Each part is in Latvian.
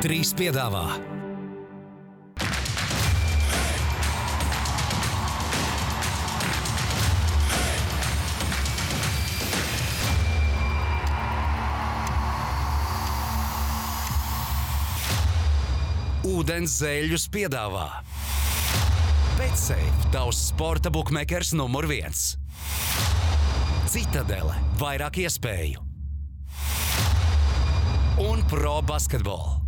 Trīs piedāvā. Ūdens zēļus piedāvā. Betsafe, tavs sporta buklets numur viens. Citadele, vairāk iespēju un pro basketbolu.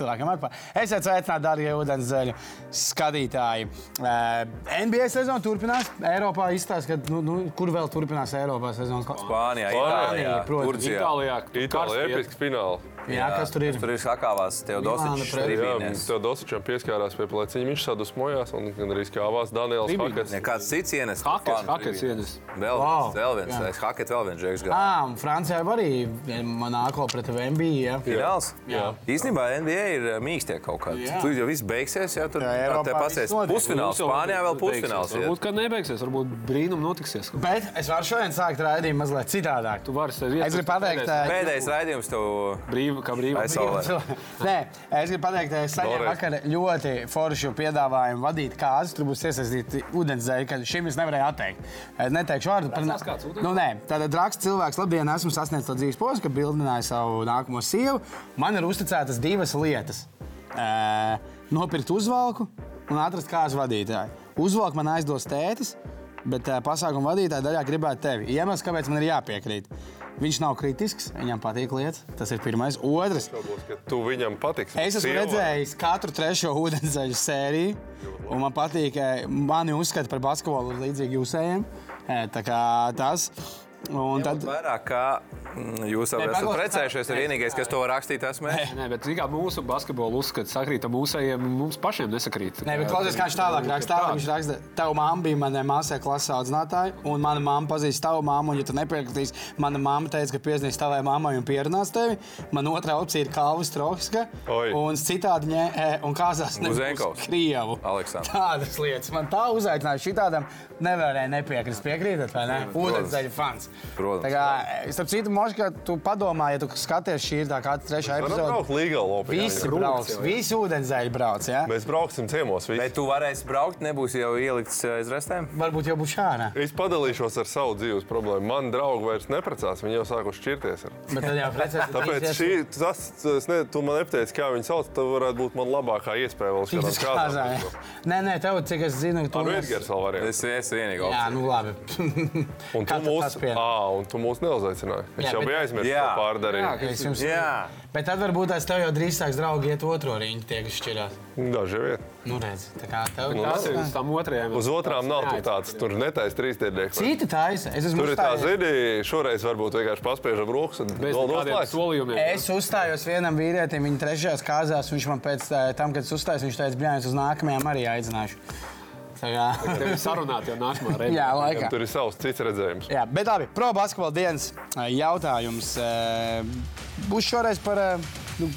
Cilvēkiem ar pāri. Esiet sveicināti, darbie ūdenzēļu skatītāji. Uh, NBA sezona turpinās. Eiropā izstāsta, ka nu, nu, kur vēl turpinās Eiropā sezonas Spānijā, Spānijā, Itālijā, protams. Turcijā. Itālijā, Itālijā episks fināls. Jā, kas tur ir? Tur ir sakāvās Teodosičs pret- Jā, tribīnēs. tev dosičam pieskārās pie pleciņa. Viņš sadusmojās un arī kāvās Daniels. Hakets. Nekāds cits ienes. Hakets, hakets ienes. Vēl Wow. viens, vēl viens. Jā. Es hakets vēl viens žēks. Ah, un Francijā arī Monako pret MBI. Ja? Fināls? Jā. Īstenībā NBA ir mīkstie kaut kādi. Jā. Tur jau viss beigsies, ja tur Jā, te pasies pusfināls. Spānijā vēl pusfināls. Varbūt, ka nebeigsies, varbūt brīnum notiksies. Bet es varu šodien sākt raidījumu mazliet citādāk. Tu vari sev Es gribu pateikt, Pēdējais raidījums tev brīvi, kā brīvi. aizsaulē. Nē, es gribu pateikt, ka es saņēmu vakar ļoti foršu piedāvājumu vadīt kāzas. Tur būs iesaistīti ūdenzēji, ka šim es nevarēju atteikt. Es neteikšu vārdu par ūdens? Nu, nē, tātad raksts cilvēks, labdien, esmu sasniedzis to dzīves posmu, ka bildināju savu nākamo sievu. Man ir uzticētas divas lietas. E, nopirkt uzvalku un atrast kāzu vadītāju. Uzvalku man aizdos tētis. Bet uh, pasākuma vadītāja daļā gribētu tevi. Iemesls, kāpēc man ir jāpiekrīt. Viņš nav kritisks, viņam patīk lietas. Tas ir pirmais. Otrs, Šaubos, ka Tu viņam patiksi. Es esmu Sievai. redzējis katru trešo ūdensceļu sēriju, un man patīk, ka mani uzskata par basketbolu līdzīgi jūsējiem. E, Tā kā tas. Un tad, Vairāk kā jūs jau Nē, esat precējušies, ir vienīgais, kas to var rakstīt, esmu es. Nē, bet mērā mūsu basketbola uzskats sakrīt ar mūsējiem, mums pašiem nesakrīt. Nē, bet klausies, kā viņš tālāk raksta. Tālāk viņš raksta, tava mamma bija manai māsai klases audzinātāja, un mana mamma pazīst tavu mammu. Un, ja tu nepiekritīsi, mana mamma teica, ka piezīmēs tavai mammai un pierunās tevi. Man otrā opcija ir Kalvis Trokska, un citādi ņē, e, un kāzās Muzenkovs. Krievu. Aleksandrs. Tādas lietas. Man tā uzaicināja šitādam, nevarēja nepiekrist. Piekrītat, vai ne? Ūdensceļa fans. Protams. Tā kā, starp citu, Moška, tu padomā, ja tu skaties šī ir tā kā trešā epizode. braukt līgā lopā. Visi brauks, visi ūdensceļi brauc, ja? Mēs brauksim ciemos. Visi. Bet tu varēsi braukt, nebūs jau ielikts eh, aiz restēm. Varbūt jau būs šāda. Es padalīšos ar savu dzīves problēmu. Man draugi vairs neprecās, viņi jau sākuši šķirties. Ar. Bet tad jau precēs. Tāpēc šī, tas, es ne, tu man nepateici, kā viņi sauc. Tā varētu būt man labākā iespēja vēl tas kādam kāzā. Nē, nē, tev, cik es zinu, tu Ar Edgars vēl varēja. Es esmu vienīgais. Jā, nu labi. Un tu tad mūs, tas ā, un tu mūs neuzaicināji. Es Jā, jau bet- biju aizmirsis Jā. to pārdarīt. Es jums Jā. Bet tad varbūt es tev jau drīz sāks draugi iet otro riņķi, tie, kas šķirās. Daži ir. Nu, redz, tā kā tev Nu, Tas ir uz tām otrajām. Uz otrām nav tur tāds, tur netais trīsdienīgs. Citi taisa. Es esmu Tur ir tā zini, šoreiz varbūt vienkārši paspiežam rokas un vēl noslēgs. solījumiem. Es uzstājos vienam vīrietim, viņa trešajās kāzās. Viņš man pēc eh, tam, kad es uzstājos, viņš teica, ka uz nākamajām arī aicināšu. Kā, Tev ir sarunāt jau nākamā reizē. jā, laikā. Tur ir savs cits redzējums. Jā, bet labi, pro basketbola dienas eh, jautājums. eh, Būs šoreiz par eh, nu,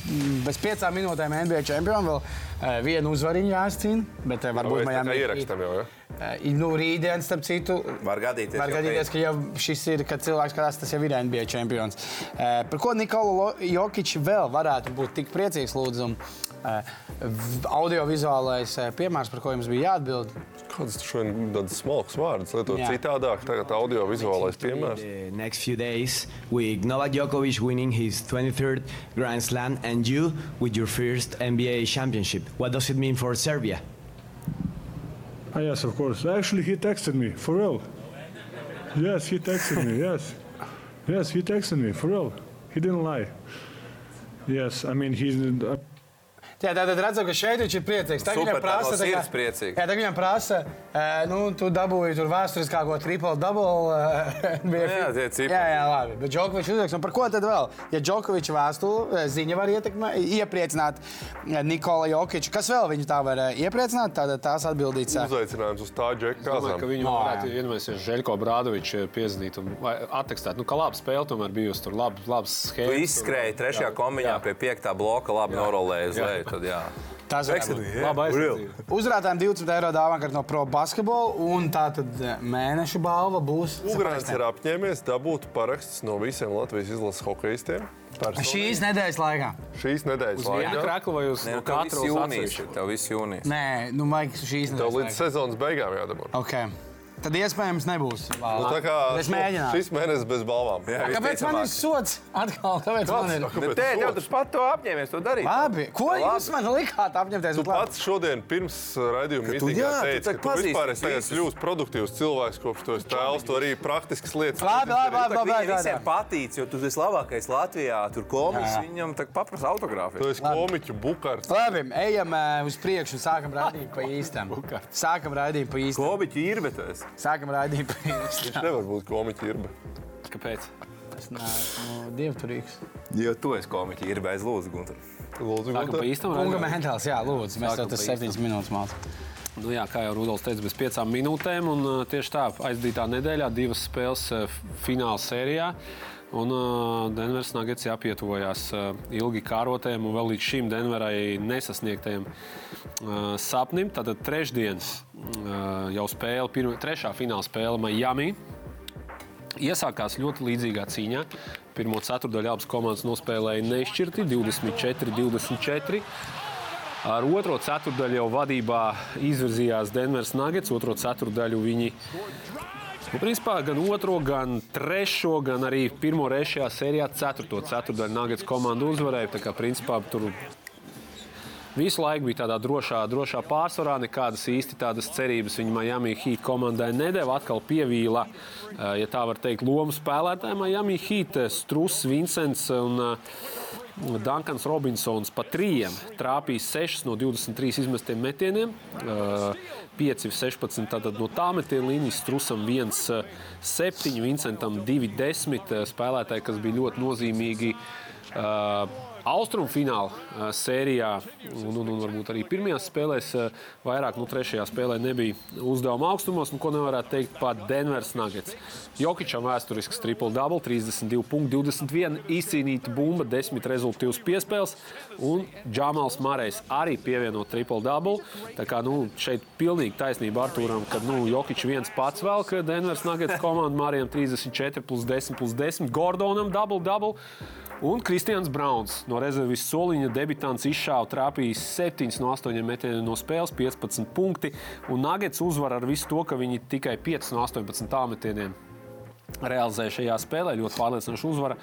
bez piecām minūtēm NBA čempionu. Vēl vienu uzvariņu jāizcīna, bet varbūt Mēs kā Miami ierakstam jau. Ja? Nu, rītdien, starp citu, Var gadīties. Var jau gadīties, ka jau šis ir, kad cilvēks skatās, tas jau ir NBA čempions. Par ko Nikola Jokic vēl varētu būt tik priecīgs, lūdzu? Un, eh, v- Audiovizuālais eh, piemērs, par ko jums bija jāatbild. Kāds tur šodien tāds smalks vārds, lietot Jā. citādāk, tagad audio-vizuālais piemērs. The next few days, with Novak Djokovic winning his 23rd Grand Slam and you with your first NBA championship. What does it mean for Serbia? Ah, yes, of course. Actually, he texted me for real. Yes, he texted me. Yes, yes, he texted me for real. He didn't lie. Yes, I mean he's. Uh, Jā, tātad redzam, ka šeit viņš ir priecīgs. Tagad Super, viņam prasa, tā no priecīgs. Jā, tagad viņam prasa, eh, nu, tu dabūji tur vēsturiskāko triple double. eh, NBA Jā, tie cipari. jā, jā, labi. Bet Džokovičs uzrakst, un par ko tad vēl? Ja Džokovičs vēstule eh, ziņa var ietekmē, iepriecināt Nikola Jokiču, kas vēl viņu tā var iepriecināt, tad tās atbildīts. Uzaicinājums uz tā džeka Es domāju, ka viņu No, varētu iedomāties Žēlko Brādovičs piezīmēt un attekstēt. Nu, kā laba spēle tomēr bijusi tur, labs, labs Tu schēmas. izskrēji trešajā kombinācijā pie piektā bloka, labi norolēji uz leju. Tad jā. Tas būt. Labi. Uzrādājām 20 eiro dāvānu no Pro Basketball, un tā tad eh, mēneša balva būs. Ugrāns ir apņēmies dabūt parakstus no visiem Latvijas izlases hokeistiem. personīgi. Šīs nedēļas laikā. šīs nedēļas Viena laikā. krakla vai uz tev viss katru uz atsevišķu? Tev viss jūnijas. Nē, nu, Maiks, šīs Tev nedēļas līdz laikā. sezonas beigām jādabū. Okay. Tad iespējams nebūs. Nu, tā kā Es mēģināšu. šis mēnesis bez balvām. Jā, Kāpēc man ir sots? Atkal, kāpēc man ir? Bet tē, tev tas pat to apņēmies to darīt. Labi, ko Labi. jūs man likāt apņemties? Tu pats šodien pirms raidījuma tu- mītīgā tu teici, tā ka tu pazīsti vispār esi tagad kļūst produktīvs cilvēks, kopš tu esi tēls, tu arī praktiskas lietas. Labi, labi, labi, labi, labi, visiem patīk, jo tu esi labākais Latvijā. Tur komiks viņam tā paprasa autogrāfu. Tu esi komiķu bukārts. Labi, ejam uz priekšu un sākam raidīt pa īstam. Sākam raidīt pa īstam. Bet es. Sākam raidīt pa īstam. Viņš nevar būt komiķi irba. Kāpēc? Es neesmu dievturīgs. Jo tu esi komiķi ir bez lūdzu, Gunter. Lūdzu, Tā kā pa Gunter. īstam Kunga raidījumam? mentāls, jā, lūdzu. Mēs tev tas septiņas minūtes mācām. Nu, jā, kā jau Rudolf teica, bez piecām minūtēm. Un, uh, tieši tā, aizdītā nedēļā divas spēles uh, fināla sērijā. Un uh, Denveras Nuggets jāpietuvojās uh, ilgi kārotēm un vēl līdz šim Denverai nesasniegtajam uh, sapnim. Tātad trešdien uh, jau spēle, pirma, trešā fināla spēle Miami. Iesākās ļoti līdzīgā cīņā. Pirmā ceturdaļa abas komandas nospēlēja nešķirti 24-24. Ar otro ceturdaļu jau vadībā izvirzījās Denveras Nuggets. Otro ceturdaļu viņi nu, principā, gan otro, gan trešo, gan arī pirmo reizi šajā sērijā ceturto ceturdaļu Nuggets komanda uzvarēja. Tā kā principā tur Visu laiku bija tādā drošā, drošā pārsvarā, nekādas īsti tādas cerības viņa Miami Heat komandai nedēva. Atkal pievīla, eh, ja tā var teikt, lomu spēlētāji Miami Heat, eh, Struss, Vincents un eh, Dankans Robinsons pa trījiem trāpīja 6 no 23 izmestiem metieniem. Eh, 5, 16 tātad no tā metiena līnijas, Strusam 1, 7, Vincentam 2, 10 spēlētāji, kas bija ļoti nozīmīgi. Uh, Austrumu fināla sērijā, un, un, un varbūt arī pirmajās spēlēs, vairāk no trešajā spēlē nebija uzdevuma augstumos, nu, ko nevarētu teikt par Denveras Nuggets. Jokičam vēsturisks triple-double, 32 punkti, 21 izcīnīta bumba, 10 rezultātus piespēles, un Džamals Marais arī pievienot triple-double. Tā kā nu, šeit pilnīgi taisnība Artūram, ka nu, Jokičs viens pats vēl, ka Denveras Nuggets komanda Marijam 34 plus 10 plus 10, Gordonam double-double. Un Kristians Browns no rezerves soliņa debitants izšāva trāpījis 7 no 8 metieniem no spēles, 15 punkti. Un Nuggets uzvar ar visu to, ka viņi tikai 5 no 18 tālmetieniem realizēja šajā spēlē. Ļoti pārliecinoši uzvara.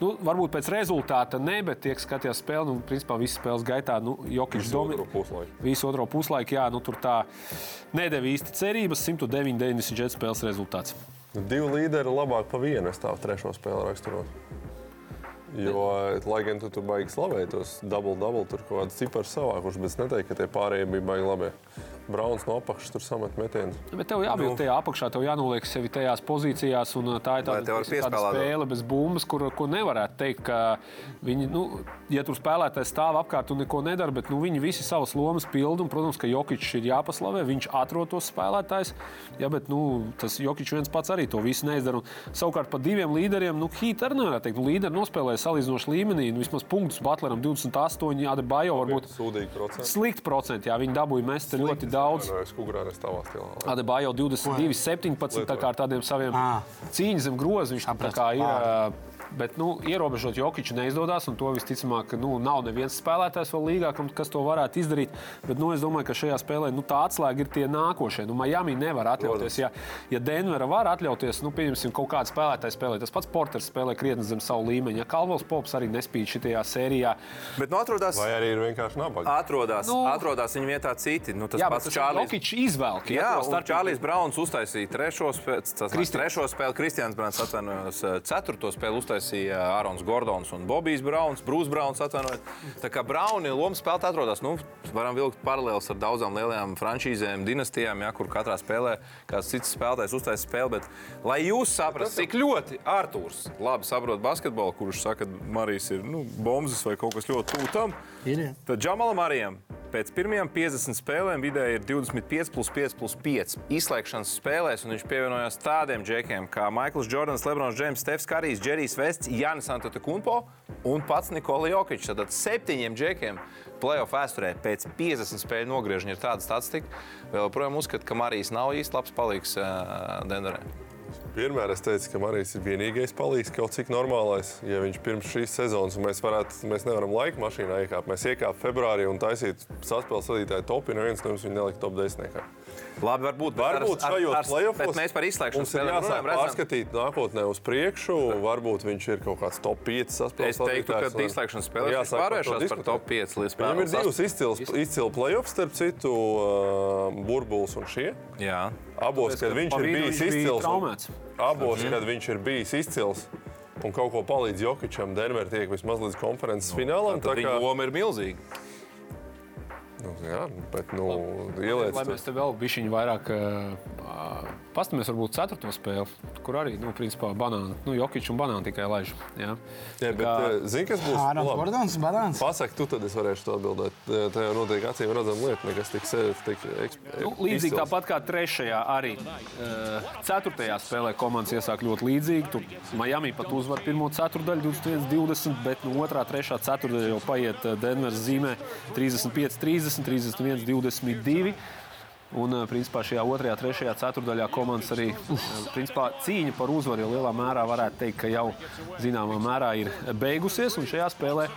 Nu, varbūt pēc rezultāta ne, bet tie, kas skatījās spēli, nu, principā visas spēles gaitā, nu, Jokic dominēja. Visu otro puslaiku, jā, nu, tur tā nedēļa īsti cerības. 109, 94 spēles rezultāts. Divi līderi labāk pa vienu es tādu trešo spēli raksturot. Jo, lai gan tu tur baigi slavēt tos double-double, tur kaut kādas cipars savākuši, bet es neteiktu, ka tie pārējie bija baigi labi. Brauns no apakšas tur samet metienu. Bet tev jābūt nu. tajā apakšā, tev jānoliek sevi tajās pozīcijās, un uh, tā ir tāda, tāda spēle bez bumbas, kur, ko nevarētu teikt, ka viņi, nu, ja tur spēlētājs stāv apkārt un neko nedara, bet nu, viņi visi savas lomas pilda, un, protams, ka Jokičs ir jāpaslavē, viņš atrod tos spēlētājs, ja, bet nu, tas Jokičs viens pats arī to visu neizdara. Un, savukārt par diviem līderiem, nu, Hīt arī nevarētu teikt, nu, līderi nospēlēja salīdzinoši līmenī, nu, vismaz punktus Butleram 28, Adebayo varbūt Sūdīgi procenti. slikti procenti, jā, viņi dabūja mest ļoti daudz. Es kukurā es tavā stilā. Adebayo 22, 17. Tā kā ar tādiem saviem cīņas zem groza viņš tā kā ir. Ā. Bet nu, ierobežot Jokiču neizdodas, un to visticamāk, nu, nav neviens spēlētājs vēl līgā, kam- kas to varētu izdarīt. Bet nu, es domāju, ka šajā spēlē nu, tā atslēga ir tie nākošie. Nu, Miami nevar atļauties. Ja, ja Denvera var atļauties, nu, pieņemsim, kaut kādu spēlētāju spēlēt, tas pats Porters spēlē krietni zem savu līmeņa. Ja Kalvos Pops arī nespīd šajā sērijā. Bet nu atrodas, Vai arī ir vienkārši nabaga? atrodas, Nu. atrodas viņa vietā citi. Nu, tas Jā, pats Čārlis. Izvēlk. Jā, starpību. Čārlis Brauns uztaisīja trešo spēli, tas Kristians. trešo spēli, Kristians Brauns atvainojos, ceturto spēli uztaisīja Ārons Gordons un Bobijs Brauns, Brūss Brauns atvainojos. Tā kā Brauni loma spēlē atrodas, nu, varam vilkt paralēlus ar daudzām lielajām franšīzēm, dinastijām, ja, kur katrā spēlē kāds cits spēlētājs uztaisīja spēli. Bet, lai jūs saprastu, cik ļoti Artūrs labi saprot basketbolu, kurš saka, ka Marijs ir nu, bombas vai kaut kas ļoti tuvu tam, Ir, jā. tad Džamalam Marijam Pēc pirmajām 50 spēlēm vidēji ir 25, plus 5, plus 5 izslēgšanas spēlēs, un viņš pievienojās tādiem džekiem kā Maikls Jordans, Lebrons Džeims, Stefs Karijs, Džerijs Vests, Jānis Antetokunpo un pats Nikola Jokičs. Tad septiņiem džekiem playoff vēsturē pēc 50 spēļu nogriežņa ir tāda statistika. Vēl joprojām uzskata, ka Marijas nav īsti labs palīgs uh, Denverē. Vienmēr es teicu, ka Marijas ir vienīgais palīgs, kaut cik normālais. Ja viņš pirms šīs sezonas, mēs, varētu, mēs nevaram laika mašīnā iekāpt, mēs iekāptu februārī un taisītu saspēles vadītāju topu, neviens no mums viņu nelika top 10. Labi, varbūt, Varbūt ar- ar- ar- playoffs bet Mēs par izslēgšanu spēlēm pārskatīt nākotnē uz priekšu. Varbūt viņš ir kaut kāds top 5 saspēles Es teiktu, ka izslēgšanas spēlēs viņš pārvēršas par top 5 līdz Viņam ir spēlēm. divas izcils, izcils playoffs, starp citu, uh, burbulis un šie. Jā. Abos, kad viņš ir bijis izcils. Abos, kad viņš ir bijis izcils un kaut ko palīdz Jokičam, Denver tiek vismaz līdz konferences finālam. Tad tā kā- loma ir milzīga. Nu, jā, bet nu, ieliec Lai mēs te vēl bišķiņu vairāk uh, pastamies, varbūt ceturto spēli, kur arī, nu, principā, banāna, nu, jokiņš un banāna tikai laiž. Jā, Jā, bet, kā... zini, kas būs? Labi? Gordons, Badāns. Pasaki, tu tad es varēšu to atbildēt. Tā jau notiek acīm redzama lieta, nekas tik sēž, tik eksp- Nu, līdzīgi izcils. tāpat kā trešajā, arī uh, ceturtajā spēlē komandas iesāk ļoti līdzīgi. Tur Miami pat uzvar pirmo ceturdaļu, 21-20, bet no otrā, trešā ceturdaļa jau paiet Denveras zīmē 35-30, 31-22. Un, uh, principā, šajā otrajā, trešajā ceturdaļā komandas arī uh, principā, cīņa par uzvaru jau lielā mērā varētu teikt, ka jau zināmā mērā ir beigusies. Un šajā spēlē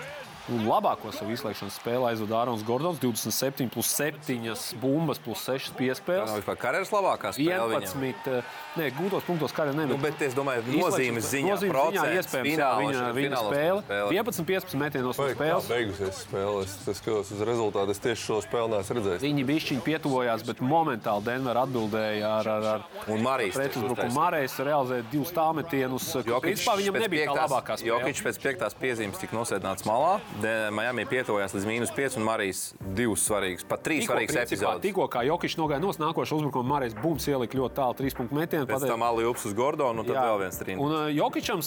labāko savu izslēgšanas spēli aizvada Ārons Gordons, 27, plus 7 bumbas, plus 6 Tā piespēles. nav vispār karjeras labākā spēle. viņam. 11, eh, nē, gūtos punktos kādam Nu, nebija. bet es domāju, nozīmes ziņā, nozīmes ziņā procents, iespējams, jā, fināla, viņa, viņa spēle. spēle. 11-15 metienos no spēles. beigusies spēle? Es, es skatos uz rezultātu. Es tieši šo spēli neesmu redzējis. Viņi bišķiņi pietuvojās, bet momentāli Denver atbildēja ar, ar, ar Un Marijas pretuzbrukumu. Marijas realizēja divus tālmetienus. Principā viņam nebija tā labākā spēle. Jokic pēc piektās piezīmes tika nosēdināts malā. De- Miami pietuvojās līdz mīnus 5 un Marijas divas svarīgas, pat trīs Tikko, svarīgas epizodes. tikko kā Jokic nogāja no nākošā uzbrukuma, Marijas bums ielika ļoti tālu trīs punktu metienu. Pēc tam Ali Ups uz Gordonu un tad Jā. vēl viens trīnis. Un uh, Jokičam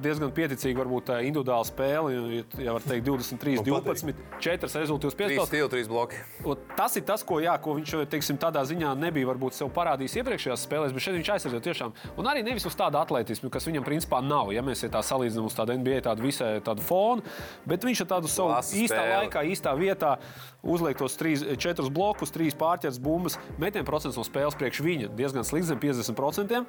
diezgan pieticīga, varbūt tā individuāla spēle. Ja, ja var teikt, 23, Man 12, 4 rezultātus Trīs piespēlēt. stili, trīs bloki. Un Tas ir tas, ko, jā, ko viņš teiksim, tādā ziņā nebija varbūt sev parādījis iepriekšējās spēlēs, bet šeit viņš aizsardzīja tiešām. Un arī nevis uz tādu atletismu, kas viņam principā nav. Ja mēs tā salīdzinām uz tādu NBA tādu visai tādu fonu, bet viņš ar tādu savu Klases īstā spēle. laikā, īstā vietā uzliek tos trīs, četrus blokus, trīs pārķers bumbas. Metienu procents no spēles priekš viņa diezgan slikts, zem 50%.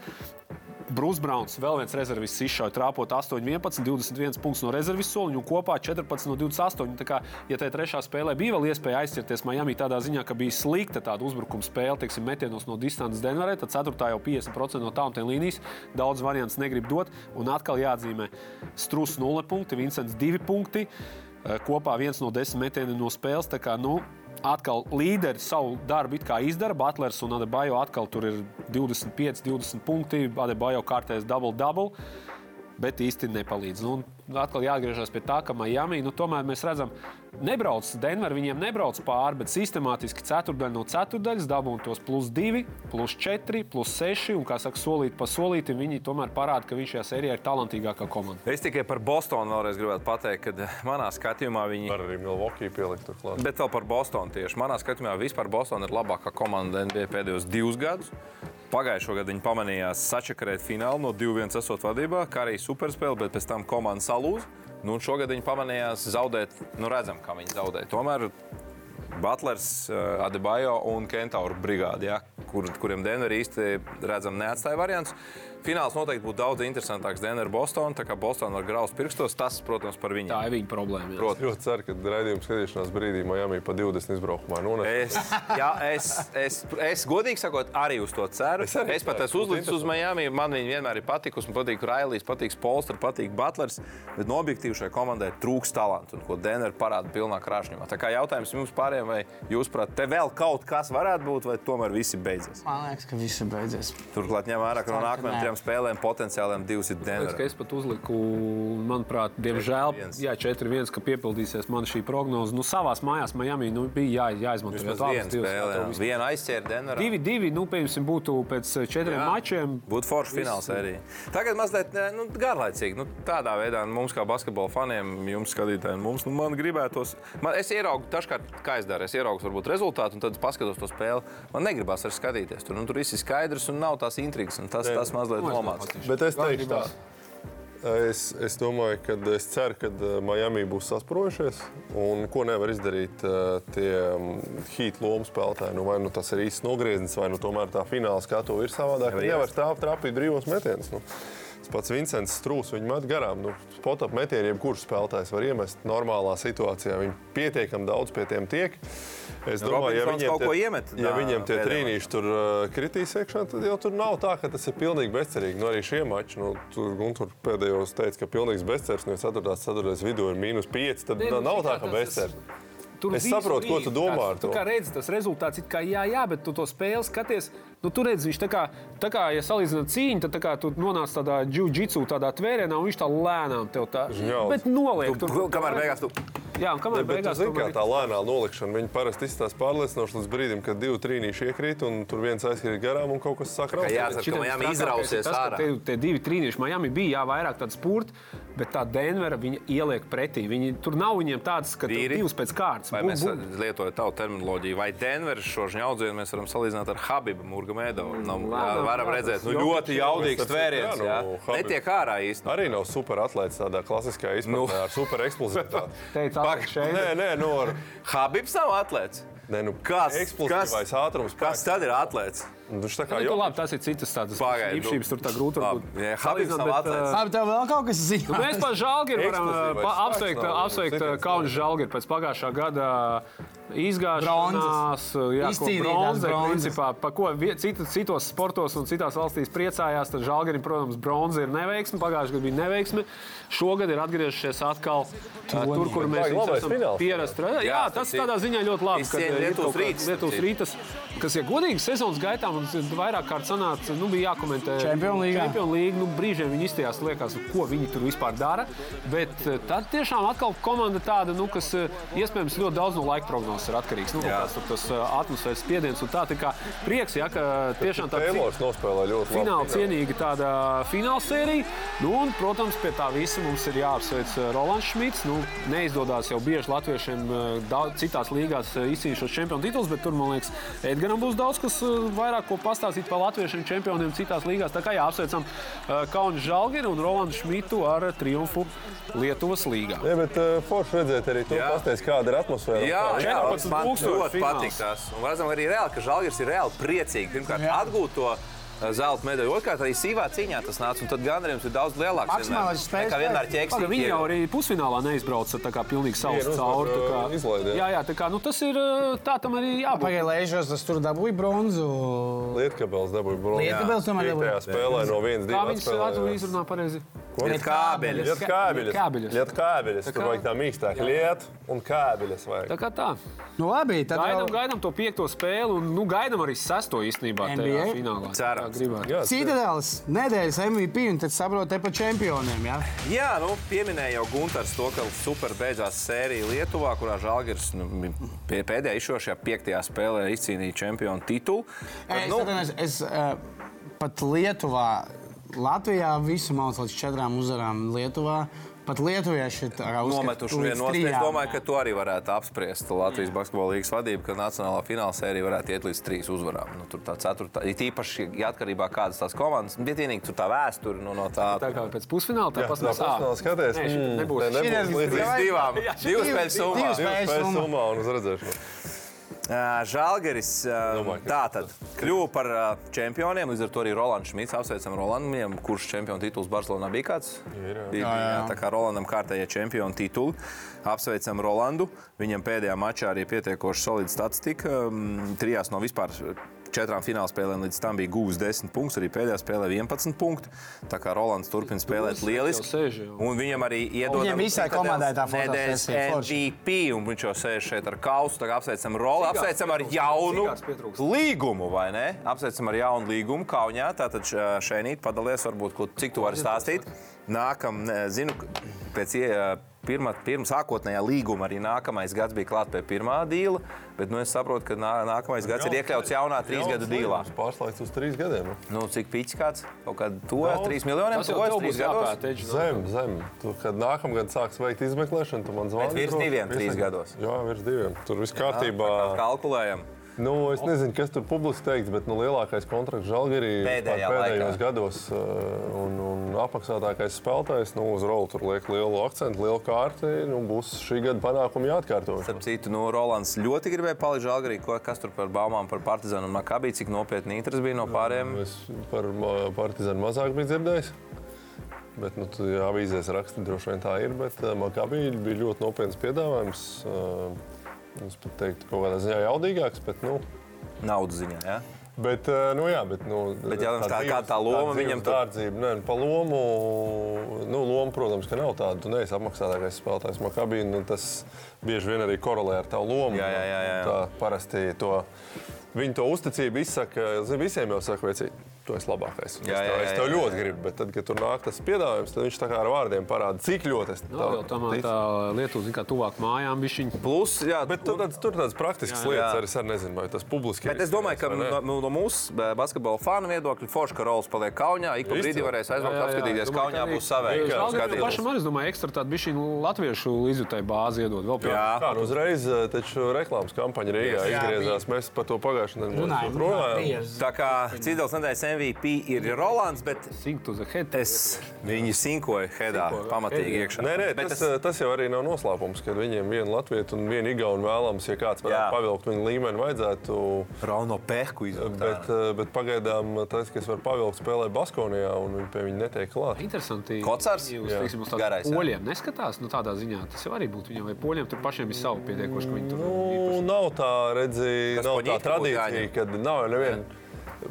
Brūss Browns, vēl viens rezervists, izšauja trāpot 8, 11, 21 punktus no rezervistu soliņa un kopā 14 no 28. Tā kā, ja tajā trešā spēlē bija vēl iespēja aizķerties Miami tādā ziņā, ka bija slikta tāda uzbrukuma spēle, teiksim, metienos no distances Denverē, tad 4. jau 50% no tālām līnijas daudz variants negrib dot. Un atkal jāatzīmē, Strūs 0 punkti, Vincents 2 punkti, kopā viens no 10 metieniem no spēles. Kā, nu, Atkal līderi savu darbu izdara. Butlers un Adebayo atkal tur ir 25, 20 punkti. Adebayo kārtēs double-double. Bet īsti nepalīdz. Nu, atkal jāatgriežas pie tā, ka Miami nu, tomēr mēs redzam, nebrauc Denver, viņiem nebrauc pāri, bet sistemātiski ceturdaļa no ceturdaļas dabūna tos plus 2, plus 4, plus 6. Un, kā saka, solīt pa solītam, viņi tomēr parāda, ka viņš šajā sērijā ir talantīgākā komanda. Es tikai par Bostonu vēlreiz gribētu pateikt, ka manā skatījumā viņi. Var arī Milwaukee pielikt turklāt. Bet vēl par Bostonu tieši. Manā skatījumā vispār Bostonā ir labākā komanda NBA pēdējos divus gadus. Pagājušo gadu viņi pamanījās sačakarēt finālu no 2-1 esot vadībā, kā arī superspēle, bet pēc tam komanda salūza. Nu, šogad viņi pamanījās zaudēt, nu redzam, kā viņi zaudēja. Tomēr Butlers, eh, Adebayo un Kentauru brigāde, ja, kur, kuriem Denver īsti redzam neatstāja variants. Fināls noteikti būtu daudz interesantāks Denver Boston, tā kā Boston var graust pirkstos, tas, protams, par viņu. Tā ir viņa problēma. jā. Protams. Ļoti ceru, ka raidījuma skatīšanās brīdī Miami pa 20 izbraukumā nones. Es, jā, es, es, es godīgi sakot, arī uz to ceru. Es Es, es pat esmu uzlicis uz Miami. Man viņa vienmēr ir patikusi. Man patīk Railijs, patīk Polsters, patīk Butlers. Bet no objektīvi šai komandai trūks talantu, un ko Denver parāda pilnā krāšņumā. Tā kā jautājums jums pārējiem, vai jūs prāt, te vēl kaut kas varētu būt, vai tomēr visi beidzies? Man liekas, ka viss ir beidzies. Turklāt ņem vērā, ka no nē. trim četriem spēlēm potenciāliem divus ir Denver. es pat uzliku, manuprāt, diemžēl, 4-1. jā, 4-1, ka piepildīsies mana šī prognoze. Nu, savās mājās Miami nu, bija jā, jāizmanto abas viena divas, Vienu aizķēra Denverā. Divi, divi, nu, piemēram, būtu pēc eh, četriem Jā. mačiem. Būtu forša fināla sērija. Tagad mazliet nu, garlaicīgi. Nu, tādā veidā nu, mums, kā basketbola faniem, jums, skatītājiem, mums, nu, man gribētos. Man, es ieraugu, dažkārt, kā es daru, es ieraugu varbūt rezultātu, un tad paskatos to spēli. Man negribas arī skatīties. Tur, nu, tur viss ir skaidrs un nav tās intrigas. un Tas, tas mazliet nomāca. Bet es teikšu tā. Es, es domāju, ka es ceru, ka eh, Miami būs sasprojušies. Un ko nevar izdarīt eh, tie hīta lomu spēlētāji? Nu, vai nu tas ir īsts nogrieznis, vai nu tomēr tā fināla skatu ir savādāk. Nevar stāvēt trapīt brīvos metienus. Nu. Pats Vincents Strūs, viņa met garām. Nu, Spotap metienu, jebkurš spēlētājs var iemest normālā situācijā. Viņi pietiekami daudz pie tiem tiek. Es domāju, ja viņiem, kaut ko tie- iemet ja tā viņiem tie trīnīši tur uh, kritīs iekšā, tad jau tur nav tā, ka tas ir pilnīgi bezcerīgi. Nu, arī šie mači, nu, tur Guntur pēdējos teica, ka pilnīgs bezcerīgs, no 4. ceturtais vidū ir mīnus 5, tad Nē, nav, nu, nav tā, ka. Tur Es saprotu, ko tu domā ar Tu to. kā redzi, tas rezultāts ir kā jā, jā, bet tu to spēli skaties. Nu, tur redz, viņš tā kā, tā kā ja salīdzinām cīņu, tad tā kā tu nonāc tādā jiu-jitsu, tādā tvērēnā, un viņš tā lēnām tev tā. Žņauc. Bet noliek Tu, tur. kamēr beigās tu Jā, un kamēr Bet, bet tu beigās zini, kā ir- tā lēnā nolikšana, viņi parasti izstāsta pārliecinoši līdz brīdim, kad divi trīnīši iekrīt un tur viens aizkrīt garām un kaut kas raust. jācer, ka Šitam Miami ir izrausies tas, ka ārā. Tie, tie divi trīnieši Miami bija jā, vairāk tādi spurti, bet tā Denvera viņa ieliek pretī. Viņi, tur nav viņiem tādas, ka Vīri? divas pēc kārtas. Vai Bum, mēs lietojam tavu terminoloģiju, vai Denveras šo žņaudzienu mēs varam salīdzināt ar Habibu Murgamēdovu? Nu, jā, Lēnām, varam jā, redzēt, nu, ļoti jaudīgs jā, tvēriens. nu, jā. Habib- Netiek ārā īsti. Arī nav super atlētājs tādā klasiskā izpratnē Nu. ar super eksplozivitāti. Teica, Pak- Alex šeit. Nē, nē, nu, ar, Habibs nav atlēts. nē, nu, Kas, eksplozīvais ātrums. kas tad ir atlēts? Nu, Viņš tā kā Nu, jau labi, tas ir citas tādas nu. īpašības, tur tā grūti varbūt ja Habibs nav uh, Labi, tev vēl kaut kas Nu, zināms. mēs par Žalgiru varam apsveikt, apsveikt Kaunas Žalgiru pēc pagājušā gada izgāšanās. uh, Jā, bronzas. principā, pa ko citu, citos sportos un citās valstīs priecājās, tad Žalgirim, protams, bronza ir neveiksme. Pagājušajā gadā bija neveiksme. Šogad ir atgriežušies atkal uh, tur, kur mēs esam pierasti. Jā, Jā, tas tādā ziņā ļoti labi. Uh, ir Lietuvas rīts, Lietuvas rītas, kas ir godīgi sezonas gaitā, mums ir vairāk kārt sanāca, nu, bija jākomentē. Champions League. Champions League, nu, brīžiem viņi izstījās, liekas, ko viņi tur vispār dara. Bet eh, tad tiešām atkal komanda tāda, nu, kas eh, iespējams ļoti daudz no laika prognozes ir atkarīgs. Nu, Jā. tās, tur tas atmosfēras spiediens un tā, tā kā prieks, ja, ka tiešām tāda Taylors nospēlē ļoti labi. fināla cienīga tāda fināla sērija. Nu, un, protams, pie tā visa mums ir jāapsveic Rolands Šmits. Nu, neizdodas jau bieži latviešiem daudz, citās līgās izcīnīt šos čempionu titulus, bet tur, man liekas, Edgars būs daudz kas vairāk ko pastāstīt par latviešiem čempioniem citās līgās. Tā kā jāapsveicam Kaunas Žalgiru un Rolandu Šmitu ar triumfu Lietuvas līgā. Jā, bet uh, forši redzēt arī to, Jā. pastāst, kāda ir atmosfēra. Jā, kā- jā 14 man ļoti patīk tas. Un redzam arī reāli, ka Žalgiris ir reāli priecīgi. Pirmkārt, Jā. atgūt to uh, zelta medaļu. Otrkārt, arī sīvā cīņā tas nāca. Un tad gandarījums ir daudz lielāks. Maksimālais spējas Nekā vienmēr spēks. Paga, viņi jau arī pusfinālā neizbrauca tā kā pilnīgi savs cauri. kā- uh, izlaida, jā. Jā, tā kā nu, tas ir uh, tā tam arī jābūt. Pagaidā, lēšos, tas tur dabūja bronzu. Lietkabels dabūja bronzu. Lietkabels tomēr dabūja. Spēlē no 1-2 Kā atzūra izrunā pareizi? Lietkābeļus. Liet kābeļus. Kābeļus. Liet kābeļus. Tur vajag tā mīkstāk. Liet un kābeļus vajag. Tā kā tā. Nu, labi, tad Gaidām, vēl gaidām to piekto spēli, un nu, gaidām arī sesto īstenībā. NBA? Finālā. Cerams. Jā, Citadēls nedēļas MVP, un tad saprot te par čempioniem. Ja? Jā, nu, pieminēja jau Gunārs to, ka super beidzās sērija Lietuvā, kurā Žalgiris nu, pēdējā izšošajā piektajā spēlē izcīnīja čempionu titulu. Tad, Es, nu, atvainojos, es uh, pat Lietuvā, Latvijā visu mācu līdz četrām uzvarām Lietuvā. Pat lietuvieši ir Nometuši vienu no Es domāju, ka to arī varētu apspriest Latvijas basketbola līnijas vadība, ka nacionālā fināla sērija varētu iet līdz trīs uzvarām. Nu, tur tā ceturtā, it īpaši ja atkarībā no kādas tās komandas, bet vienīgi tur tā vēsture nu, no tā. Tā kā pēc pusfināla tā pasmās. pusfināla skaties. Nē, nebūs. ne, nebūs Šī nebūs. Līdz divām, divas spēles summā. divas spēles summā un uz redzēšanu. Ka- tā tad kļuva par čempioniem. Līdz ar to arī Rolands Šmits apsveicam Rolandam, kurš čempionu tituls Barcelonā bija kāds. Ir, jā. Bija, jā, jā. Tā kā Rolandam kārtējie čempionu tituli. Apsveicam Rolandu. Viņam pēdējā mačā arī pietiekoši solida statistika. Mm, Trijās no vispār četrām finālspēlēm līdz tam bija guvis 10 punktus, arī pēdējā spēlē 11 punktus. Tā kā Rolands turpina spēlēt lieliski. sēž. Un viņam arī iedod Viņam visai komandai tā nedēļas fotosesija forši. MVP, un viņš jau sēž šeit ar kausu. Tagad apsveicam Rolu, apsveicam ar jaunu līgumu, vai ne? Apsveicam ar jaunu līgumu Kaunijā. Tātad šeit padalies, varbūt, ko, cik tu vari stāstīt. Nākam, zinu, pēc ie- pirmā, pirmā sākotnējā līguma arī nākamais gads bija klāts pie pirmā dīla, bet nu, es saprotu, ka nā, nākamais gads ir iekļauts jaunā trīs gadu dīlā. Pārslēgts uz trīs gadiem. nu. Nu, cik pīķis kāds? Kaut kādā tuvojas trīs miljoniem, Tas jau būs jāpēta. Edži, Zem, zem. Tu, kad nākamgad sāks veikt izmeklēšanu, tu man zvani. virs diviem, trīs gados. Jā, virs diviem. Tur viss kārtībā. Kalkulējam. Nu, es nezinu, kas tur publiski teikts, bet nu, lielākais kontrakts Žalgirī Pēdējā pēdējos laikā. gados uh, un, un apmaksātākais spēlētājs nu, uz rolu tur liek lielu akcentu, lielu kārti. Nu, būs šī gada panākumi jāatkārto. Starp citu, nu, Rolands ļoti gribēja palikt Žalgarī. Ko- Kas tur par baumām par Partizānu un Makabī, cik nopietni interesi bija no pārējiem? Es par partizānu mazāk biju dzirdējis. Bet, nu, avīzēs raksti, droši vien tā ir. Bet uh, Makabī bija ļoti nopietns piedāvājums. Uh, es pat teiktu, kaut kādā ziņā jaudīgāks. Bet, nu, Naudas ziņā. Ja? Bet, eh, nu, jā, bet, nu, Bet jautājums, kā- dzīves- kāda tā loma dzīves viņam tur? Dārdzība, nē, pa lomu, nu, loma, protams, ka nav tāda. Tu neesi apmaksātākais spēlētājs Makabī. Nu, tas bieži vien arī korelē ar tavu lomu. Jā, jā, jā, jā. Tā parasti to, viņi to uzticību izsaka. Zini, visiem jau saka, veci, tu esi labākais. Jā, es jā, tev, jā, es tev jā, ļoti jā. gribu, bet tad, kad tur nāk tas piedāvājums, tad viņš tā kā ar vārdiem parāda, cik ļoti es Nu, vēl tomēr tā Lietuva, zin kā tuvāk mājām bišķiņ. Plus, jā, Bet tur tādas, tur tādas praktiskas Jā, jā. lietas arī es arī nezinu, vai tas publiski Bet es domāju, ka no, no- mūsu eh, basketbola fanu viedokļa Forša Karols paliek Kaunijā. Ik pa brīdi varēs aizbraukt, apskatīties. Kaunijā būs savēja. Žalgirim pašam arī, es domāju, ekstra tādu bišķiņu latviešu līdzjutēju bāzi iedod. Vēl pie Jā. Kā uzreiz eh, taču reklāmas kampaņa Rīgā izgriezās. Mēs par to pagājušajā nedēļā runājām. Tā kā Cīdels nedēļas MVP ir Rolands, es viņu sinkoju hedā pamatīgi iekšā. Nē, nē, Bet tas, tas... tas jau arī nav noslēpums, ka viņiem viena latvieša un viena igauna vēlams, ja kāds varētu pavilkt viņu līmeni, vajadzētu. Rauno pehku izvēlēt. Bet, eh, bet pagaidām tas, kas var pavilkt, spēlē Baskonijā, un viņi pie viņa netiek klāt. Interesanti. Kocars? Jūs, teiksim, uz tādiem poļiem neskatās, nu tādā ziņā tas jau arī būtu viņam, vai poļiem tur pašiem ir savu pietiekoši, ka viņi tur Nu, nav tā, redzi, nav tā tradīcija, kad nav jau neviena.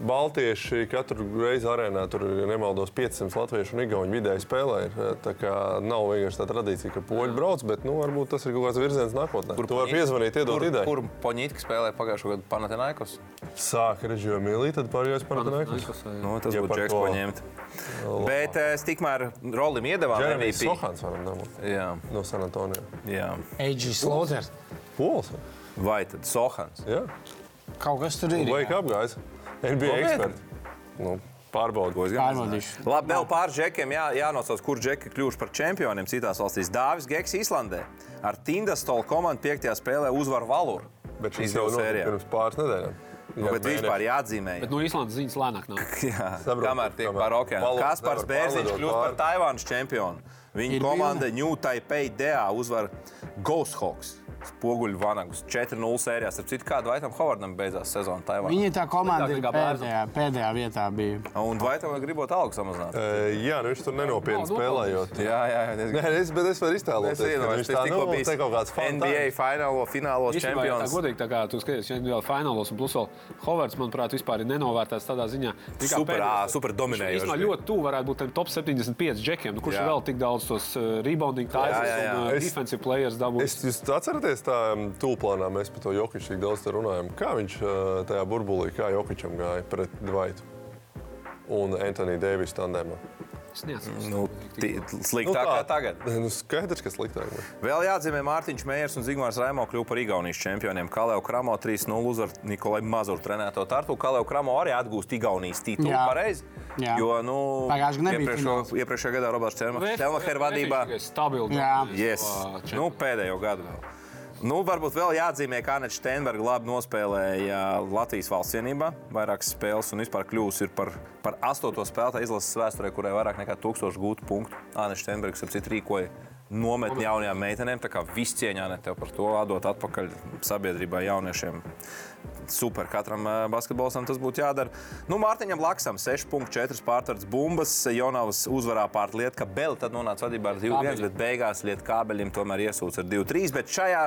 Baltieši katru reizi arēnā tur ir nemaldos 500 latviešu un igauņu vidēji spēlē. Ir. Tā kā nav vienkārši tā tradīcija, ka poļi brauc, bet nu, varbūt tas ir kaut kāds virziens nākotnē. Kur tu vari piezvanīt, iedot kur, ideju. Kur Poņītka spēlēja pagājušo gadu Panathinaikos? Sāka režģio mīlī, tad pārējais to nekos. Nu, tas Ja būtu Džeks, to- ko ņemt. Bet es tikmēr Rolim iedavām Jeremijs MVP. Sohans varam dabūt Jā, no San Antonio. jā. Eģis Slaughter. Pols. Vai tad Sohans? Jā. Kaut kas tur ir. Wake up, NBA Nopietni? eksperti. Nu, Pārbaudot. Pārbaudīšu. Labi, vēl pāris džekiem jā, jānosauc, kurš džeki kļuvuši par čempioniem citās valstīs. Dāvis Geks Islandē ar Tindastolu komandu 5. spēlē uzvaru Valuru. Bet šis jau sērijā. pirms pāris nedēļām. Nu, bet vispār jāatzīmē. Bet no Īslandes ziņas lēnāk nāk. Jā, Saprotu, kamēr tiek par okeānu. Kaspars Bērziņš kļūst par. Taivānas čempionu. Viņa Ir komanda New Taipei DA uzvar Ghost Hawks. Spoguļu vanagus 4-0 sērijā. Starp citu, kādu Vaitam Hovardam beidzās sezona Taivānā. Viņa tā komanda ir pēdējā, pēdējā vietā. Bija. Un Vaitam gribot algu samazināt. E, Jā, nu viņš tur nenopietni Nav spēlējot. Jā, jā, jā. diezgan- Nē, es, bet es varu iztēloties, Es ka iedomājos, viņš tas tā, tikko nu, bijis te kaut kāds NBA finālo, finālos Īstenībā, ja tā čempions. godīgi, tā kā tu skaties, ja vēl finālos, un plus vēl Hovards, manuprāt, vispār ir nenovērtēts tādā ziņā. Super, ā, super dominējoši Viņš ļoti tuvu varētu būt tiem top 75 džekiem. Nu, kurš Jā. vēl tik daudz tos uh, rebounding jā. un Es- defensive players dabūjis? Es, jūs atceraties, tā um, tūplānā mēs par to Jokiču tik daudz runājam. Kā viņš uh, tajā burbulī, kā Jokičam gāja pret Dvaitu un Antoniju Deivisu tandēmā? Nu, ti- sliktāk kā tagad. Nu, skaidrs, ka sliktāk. bet- Vēl jāatzīmē, Mārtiņš Mējers un Zigmārs Raimo kļuva par Igaunijas čempioniem. Kalēju Kramo 3-0 uzvar Nikolai Mazuru trenēto Tartu. Kalēju Kramo arī atgūst Igaunijas titulu. Jā. Pareizi? Jā. Jo, nu, Pagājušajā gadā fināls. iepriekšējā gadā Roberts Čelmacher vadībā. Stabili. Jā. Yes. Nu, pēdējo gadu vēl. Nu, varbūt vēl jāatzīmē, ka Anna Steinberga labi nospēlēja Latvijas valsts vienībā vairākas spēles un vispār kļūst par, par astoto spēlētāju izlases vēsturē, kurai vairāk nekā tūkstoš gūtu punktu. Anna Steinberga ap citu rīkoja nometni jaunajām meitenēm. Tā kā viss cieņā ne tev par to atdot atpakaļ sabiedrībai jauniešiem. Super, katram basketbolistam tas būtu jādara. Nu, Mārtiņam Laksam 6,4 pārtvards bumbas. Jonavas uzvarā pār Lietu Kabeli, tad nonāca vadībā ar 2-1, bet beigās Lietu Kabeļiem tomēr iesūca ar 2-3. Bet šajā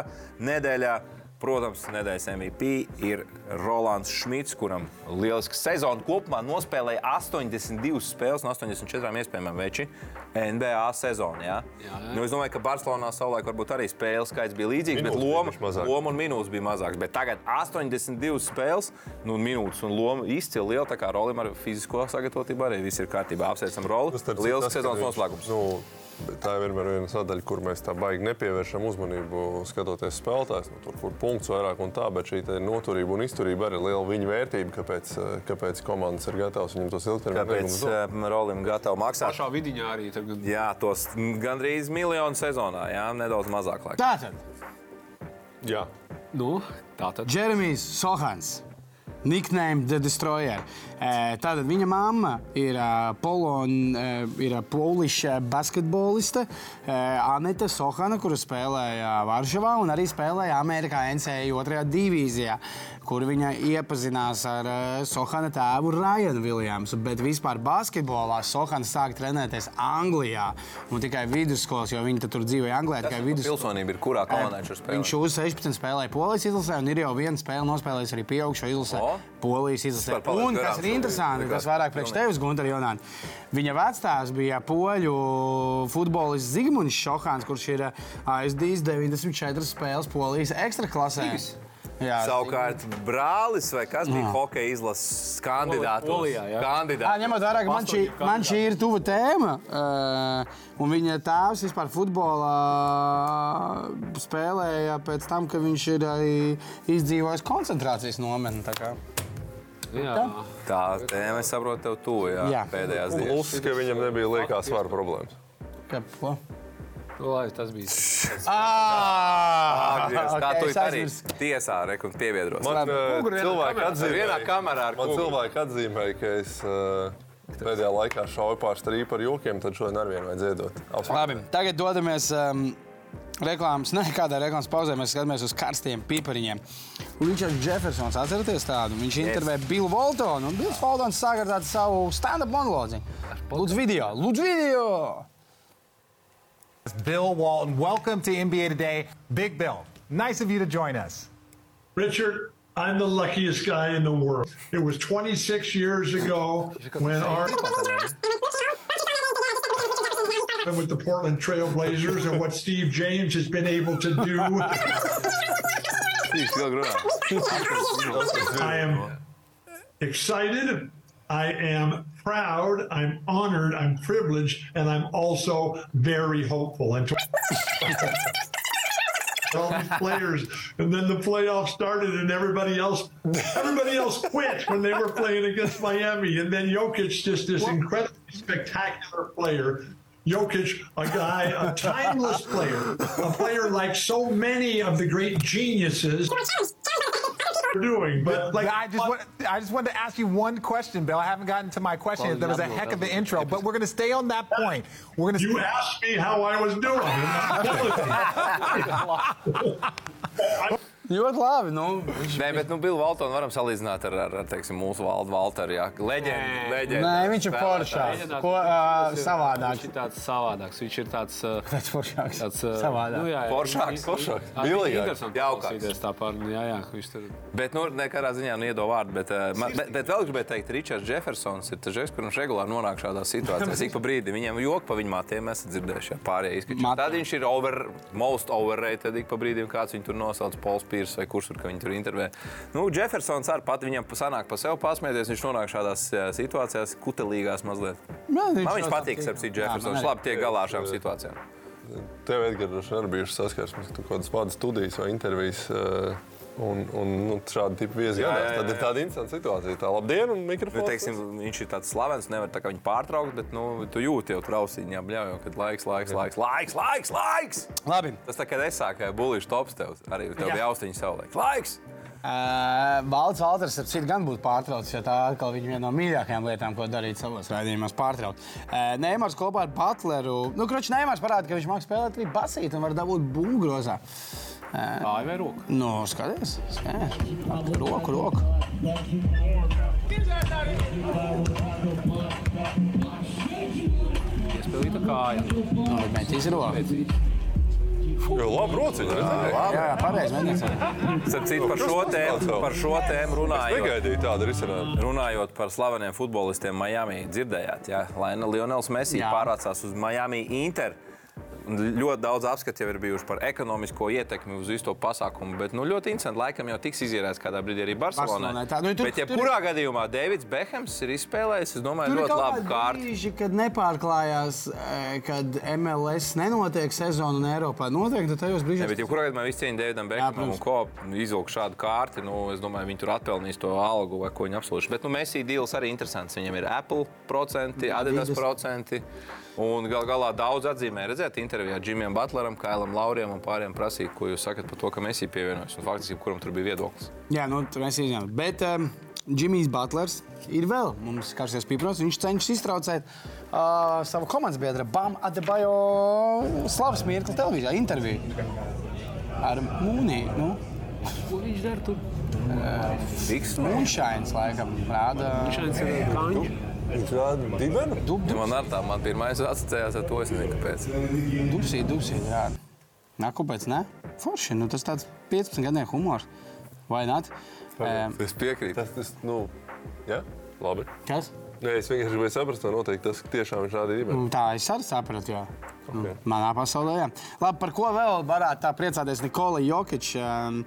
nedēļā Protams, nedēļas MVP ir Rolands Šmits, kuram lieliska sezona kopumā nospēlēja 82 spēles no 84 iespējamām veči NBA sezonā. Ja? Jā, jā. Nu, es domāju, ka Barcelonā savulaik varbūt arī spēles skaits bija līdzīgs, bet Minūtes bija loma, loma un minūtes bija mazākas. Bet tagad 82 spēles, nu, minūtes un loma izcili liela. Tā kā Rolim ar fizisko sagatavotību arī viss ir kārtībā. Apsveicam Roli. Tas, starp citu, Liels tas, sezonas noslēgums. Nu, bet tā ir vienmēr viena sadaļa, kur mēs tā baigi nepievēršam uzmanību, skatoties spēlētājs. Nu, tur, kur punkts vairāk un tā, bet šī te noturība un izturība arī ir liela viņa vērtība, kāpēc, eh, kāpēc komandas ir gatavas viņam tos ilgtermiņa Kāpēc uh, Rolim gatava maksāt? Pašā vidiņā arī tagad. Jā, tos gandrīz miljonu sezonā, jā, nedaudz mazāk laika. Tātad, Jā. Nu, tā tad. Džeremijs Sohans. Nickname The Destroyer. Tātad viņa mamma ir Polon, eh, ir poliša basketboliste Anita Sohana, kura spēlēja Varšavā un arī spēlēja Amerikā NCAA otrajā divīzijā, kur viņa iepazinās ar Sohana tēvu Ryanu Viljamsu. Bet vispār basketbolā Sohana sāk trenēties Anglijā un tikai vidusskolas, jo viņa tur dzīvoja Anglijā. Tikai vidusskolas. Pilsonība ir kurā komandā viņš ir Viņš uz 16 spēlēja Polijas izlasē, un ir jau viena spēle nospēlējis arī pieaugušo izlasē. O! Polijas izlasē. Un kas ir šo interesanti, kas vairāk priekš tevis, Gunter Jonān. Viņa vectēvs bija poļu futbolists Zigmunds Šohāns, kurš ir aizdījis 94 spēles Polijas ekstraklasē. Jā, Savukārt, brālis vai kas bija hokeja izlases kandidāts? Polijā, jā. Jā, Kandidāts. ņemot vērā, ka man šī, man šī ir tuva tēma, uh, un viņa tēvs vispār futbolā spēlēja pēc tam, ka viņš ir arī izdzīvojis koncentrācijas nometni. Tā. Jā, Tā tēma, es saprotu, tev tuvu jā, Jā. pēdējās dienas. Plus, ka viņam nebija liekās svara problēmas. Kā, ko? Nu, lai tas bija. Ah, ok, tu arī tiesā rekur pieviedros? Man eh, cilvēki kamerā. atzīmēja, Vienā kamerā ar Man cilvēki atzīmēja, ka es eh, pēdējā laikā šauju pār strīpu ar jokiem, tad šodien ar vienu vajadzēja dot. Labi, tagad dodamies um, reklāmas. Nē, kādā reklāmas pauzē mēs skatāmies uz karstiem pipariņiem. Ričards Jeffersons, atcerieties tādu? Viņš intervēja Billu Voltonu, un Bills Voltons sāk ar tādu savu stand-up monologu. Lūdzu, video! Lūdzu, video! Bill Walton. Welcome to NBA Today. Big Bill, nice of you to join us. Richard, I'm the luckiest guy in the world. It was 26 years ago when our with the Portland Trail Blazers and what Steve James has been able to do. Viņš ilgi runā. I am excited. I am proud. I'm honored. I'm privileged, and I'm also very hopeful. And all these players, and then the playoffs started, and everybody else, everybody else quit when they were playing against Miami, and then Jokic, just this incredibly spectacular player. Jokic, a guy, a timeless player, a player like so many of the great geniuses are doing. But like I just, want, I just wanted to ask you one question, Bill. I haven't gotten to my question. yet. That was a heck of an intro, but we're going to stay on that point. We're going to. You asked me how I was doing. Ļoti labi. Nu, viņš... Nē, bet nu, Billu Valtonu varam salīdzināt ar, ar, ar teiksim, mūsu valdu Valteru. Jā, leģenda. leģenda Nē, viņš ir foršāks. Ko uh, savādāk? Viņš ir tāds savādāks. Viņš ir tāds. uh, Tāds foršāks. tāds uh, Savādāk. Nu, jā, jā. Foršāks, foršāks. Bilīgāks. interesanti Jaukāks. klausīties Tā par, jā, jā, viņš tur Bet, nu, nekādā ziņā neiedo vārdu. Bet, uh, man, bet, bet vēl gribēju teikt, Ričards Jeffersons ir tas žeks, kurš regulāri nonāk šādās situācijās. Ik pa brīdim viņam joku pa viņa matiem esat dzirdējuši. Jā, pārējie izskatījuši. Tad viņš ir over, most overrated. Ik pa brīdim kāds viņu tur nosauc, Pols Pīrs vai kurš tur, ka viņi tur intervē. Nu, Jeffersons arī pat viņam sanāk pa sev pasmieties. Viņš nonāk šādās jā, situācijās, kutelīgās mazliet. Man Man viņš patīk, ap citu Jeffersons. Viņš labi tiek galā ar šādām situācijām. Tev, Edgars, arī bijušas saskarsmes, ka tu kaut kādas studijas vai intervijas. eh, Un, un nu, šādi tipi viesi gadās. Tad ir tāda interesanta situācija. Tā labdien, un Nu, mikrofons. teiksim, viņš ir tāds slavens, nevar tā kā viņu pārtraukt, bet nu, tu jūti jau tur ausiņā, bļauj, kad laiks, laiks, laiks, laiks, laiks, laiks. Labi. Tas tā kā es sāku bulīšu tops tev, arī tev bija austiņa savulaik. Laiks! Uh, Valds Valters ar citu gan būtu pārtraucis, jo tā atkal viņa viena no mīļākajām lietām, ko darīt savos raidījumos, pārtraukt. Uh, Neimārs kopā ar Butleru. Nu, Kroķis Neimārs parāda, ka viņš mākslinieks spēlēt arī basīt un var dabūt būgrozā. Kāja vai roka. Nu, skaties, skaties. Roku, roku. Iespēlīta kāja. Nu, metīs roku. Jo, labi, rociņi. redzēji? Jā, jā pareizi. Citu, par šo tēmu, par šo tēmu Es runājot. negaidīju tādu risinājumu. Runājot par slaveniem futbolistiem Miami, dzirdējāt, ja Lionels Messi Jā. pārvācās uz Miami Inter. Ļoti daudz apskatu jau ir bijuši par ekonomisko ietekmi uz visu to pasākumu. Bet nu, ļoti interesanti, laikam jau tiks izierēts kādā brīdī arī Barcelonā. Nu, tur- bet, ja tur- kurā gadījumā Davids Bekhams ir izspēlējis, es domāju, Tur ļoti labu kārtu. brīži, kad nepārklājās, eh, kad MLS nenotiek sezona un Eiropā notiek. Tad tajos brīžos bet, ja kurā gadījumā viss cieņa Davidam protams. un ko izvilkt šādu kārti, nu, es domāju, viņi tur atpelnīs to algu vai ko viņi apsolījuši. Bet nu, Messi deals arī interesants. Viņam ir Apple procenti, Adidas Adidas. procenti. Un gal galā daudz atzīmē, redzēt, intervijā Džimijam Butleram, Kailam Lauriem un pāriem prasīja, ko jūs sakat par to, ka Messi pievienojas. Un faktiski, kuram tur bija viedoklis. Jā, nu, tur mēs izņemam. Bet um, Džimijs Butlers ir vēl mums karsies pīpros. Viņš cenšas iztraucēt uh, savu komandas biedru Bam Adebayo slavas mirkli televīzijā interviju ar Mūniju. Nu, Ko viņš dara tur? Fiks, Moonshines laikam rāda. Šāds ir kāņš. Viņš rāda dibenu. Dub, dub, Man ar tā, man pirmā asociējās ar to, es nezinu, kāpēc. dubsīt, dubsīt rāda. Nā, kāpēc ne? Forši, nu tas tāds 15 gadnieku humors. Vai ne? Um, Es piekrītu. Tas, tas, nu, jā, labi. kas? Nē, es vienkārši gribēju saprast, vai noteikti tas tiešām viņš rāda dibenu. Nu, Tā es arī sapratu. Jā. Okay. Manā pasaulē, jā. Labi, par ko vēl varētu tā priecāties Nikola Jokic? Um,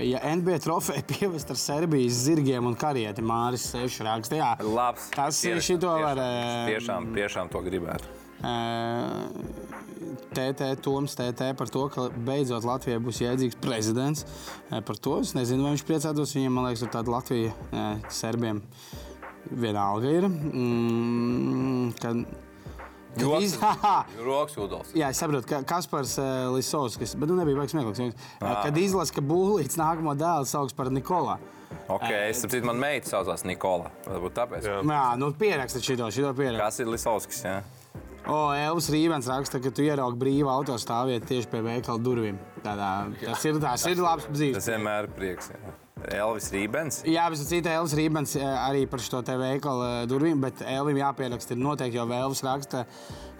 Ja NBA trofeja pievest ar Serbijas zirgiem un karieti, Māris Sešs raksta, jā, Labs. Tas ir šito var, tiešām, eh, Tiešām, tiešām to gribētu. TT Toms TT par to, ka beidzot Latvijai būs jēdzīgs prezidents. Eh, Par to es nezinu, vai viņš priecātos. Viņam, man liekas, ir tāda Latvija eh, serbiem vienalga ir. Mm, Joks. Rokas Udals. Jā, es saprotu, ka Kaspars uh, Lisovskis, bet nu nebija vajag smieklīgs. Uh, kad izlasa, ka būlīts nākamo dēlu sauc par Nikolā. Ok, es saprotu, man meita saucās Nikola. Varbūt tāpēc. Jā. Jā, nu pierakstīt šito, šito pierakstīt. Kas ir Lisovskis? Jā? O, Elvis Rībens raksta, ka tu ieraugi brīvu autostāvvietu tieši pie veikala durvīm. Tādā, tas ir, tas ir labs Tas dzīves. vienmēr ir prieks. Jā. Elvis Rībens. Jā, bet cita Elvis Rībens eh, arī par šo te veikalu eh, durvīm, bet Elvim jāpieraksta, ir noteikti jau Elvis raksta,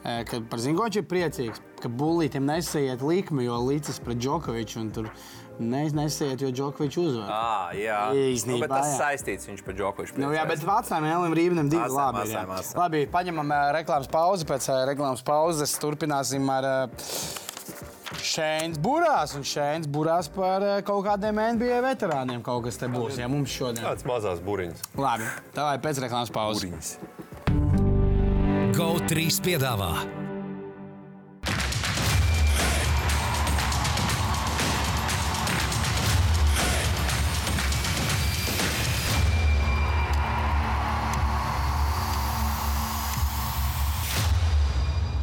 eh, ka par Zingoču ir priecīgs, ka bulītam nesaiet likmi, jo līdzis pret Džokoviču un tur ne, nesaiet, jo Džokoviču uzvar. Ah, jā, Īstenībā, nu, bet tas jā. saistīts viņš par Džokoviču. Nu, jā, bet vecām Elim Rībinam divi Masai, labi. masai, jā. masai. Labi, paņemam reklāmas pauzi. Pēc reklāmas pauzes turpināsim ar Šēns burās. Un Šēns burās par ā, kaut kādiem NBA veterāniem. Kaut kas te būs, ja mums šodien. Tāds mazās buriņas. Labi, tā vai pēc reklāmas pauzes. Uriņas. GO3 piedāvā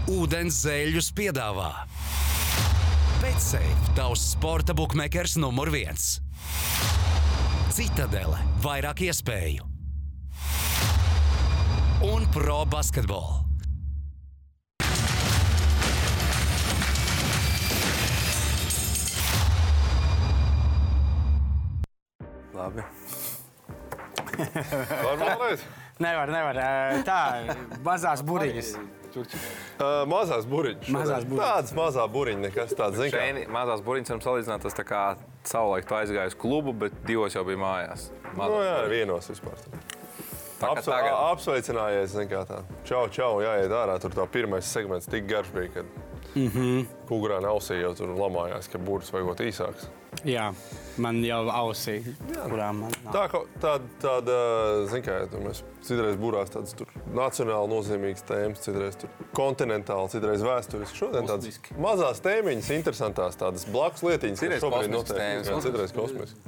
Ūdens zēļus piedāvā Betsafe, tavs sporta buklets numur viens. Citadele, vairāk iespēju un pro basketbolu. Labi. Var vēlreiz? Nevar, nevar. Tā, mazās burīgas. Uh, mazās buriņas. Mazās buriņas. Tādas mazā buriņa, nekas tāds. zini kā. Šeit mazās burbuļsaktas varam salīdzināt, tas tā kā savulaik tu aizgāji uz klubu, bet divos jau bija mājās. Nu, jā, vienos vispār. Tā kā Apsve, tagad. apsveicinājies, zini kā tā. Čau, čau, jāiet ārā. Tur tā pirmais segments tik garš bija, kad mm -hmm. kungurā ausī jau tur lamājās, ka būrs vajag īsāks. Jā, man jau ausī, kurām man nav. Tā kā tāda, tāda zini kā, tur mēs citreiz būrās tādas tur nacionāli nozīmīgas tēmas, citreiz tur kontinentāli, citreiz vēsturiski. Šodien tādas mazās tēmiņas, interesantās tādas blakus lietiņas, kas šobrīd notiek. Jā, citreiz kosmiski.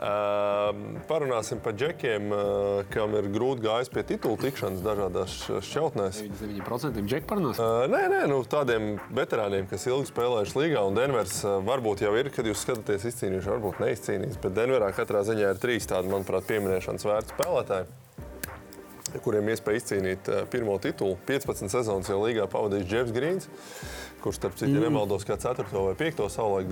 Uh, parunāsim par džekiem, uh, kam ir grūti gājis pie titula tikšanas dažādās šķautnēs. 9% džek parunās. Uh, nē, nē, nu, tādiem veterāniem, kas ilgi spēlējuši līgā, un Denvers uh, varbūt jau ir, kad jūs skatāties, izcīnījuši, varbūt neizcīnījis. Bet Denverā katrā ziņā ir trīs tādi, manuprāt, pieminēšanas vērti spēlētāji, kuriem iespēja izcīnīt uh, pirmo titulu. 15 sezonas jau līgā pavadījis Jeffs Grīns, kurš, starp citu, mm. nemaldos, kā 4. vai 5. savulaik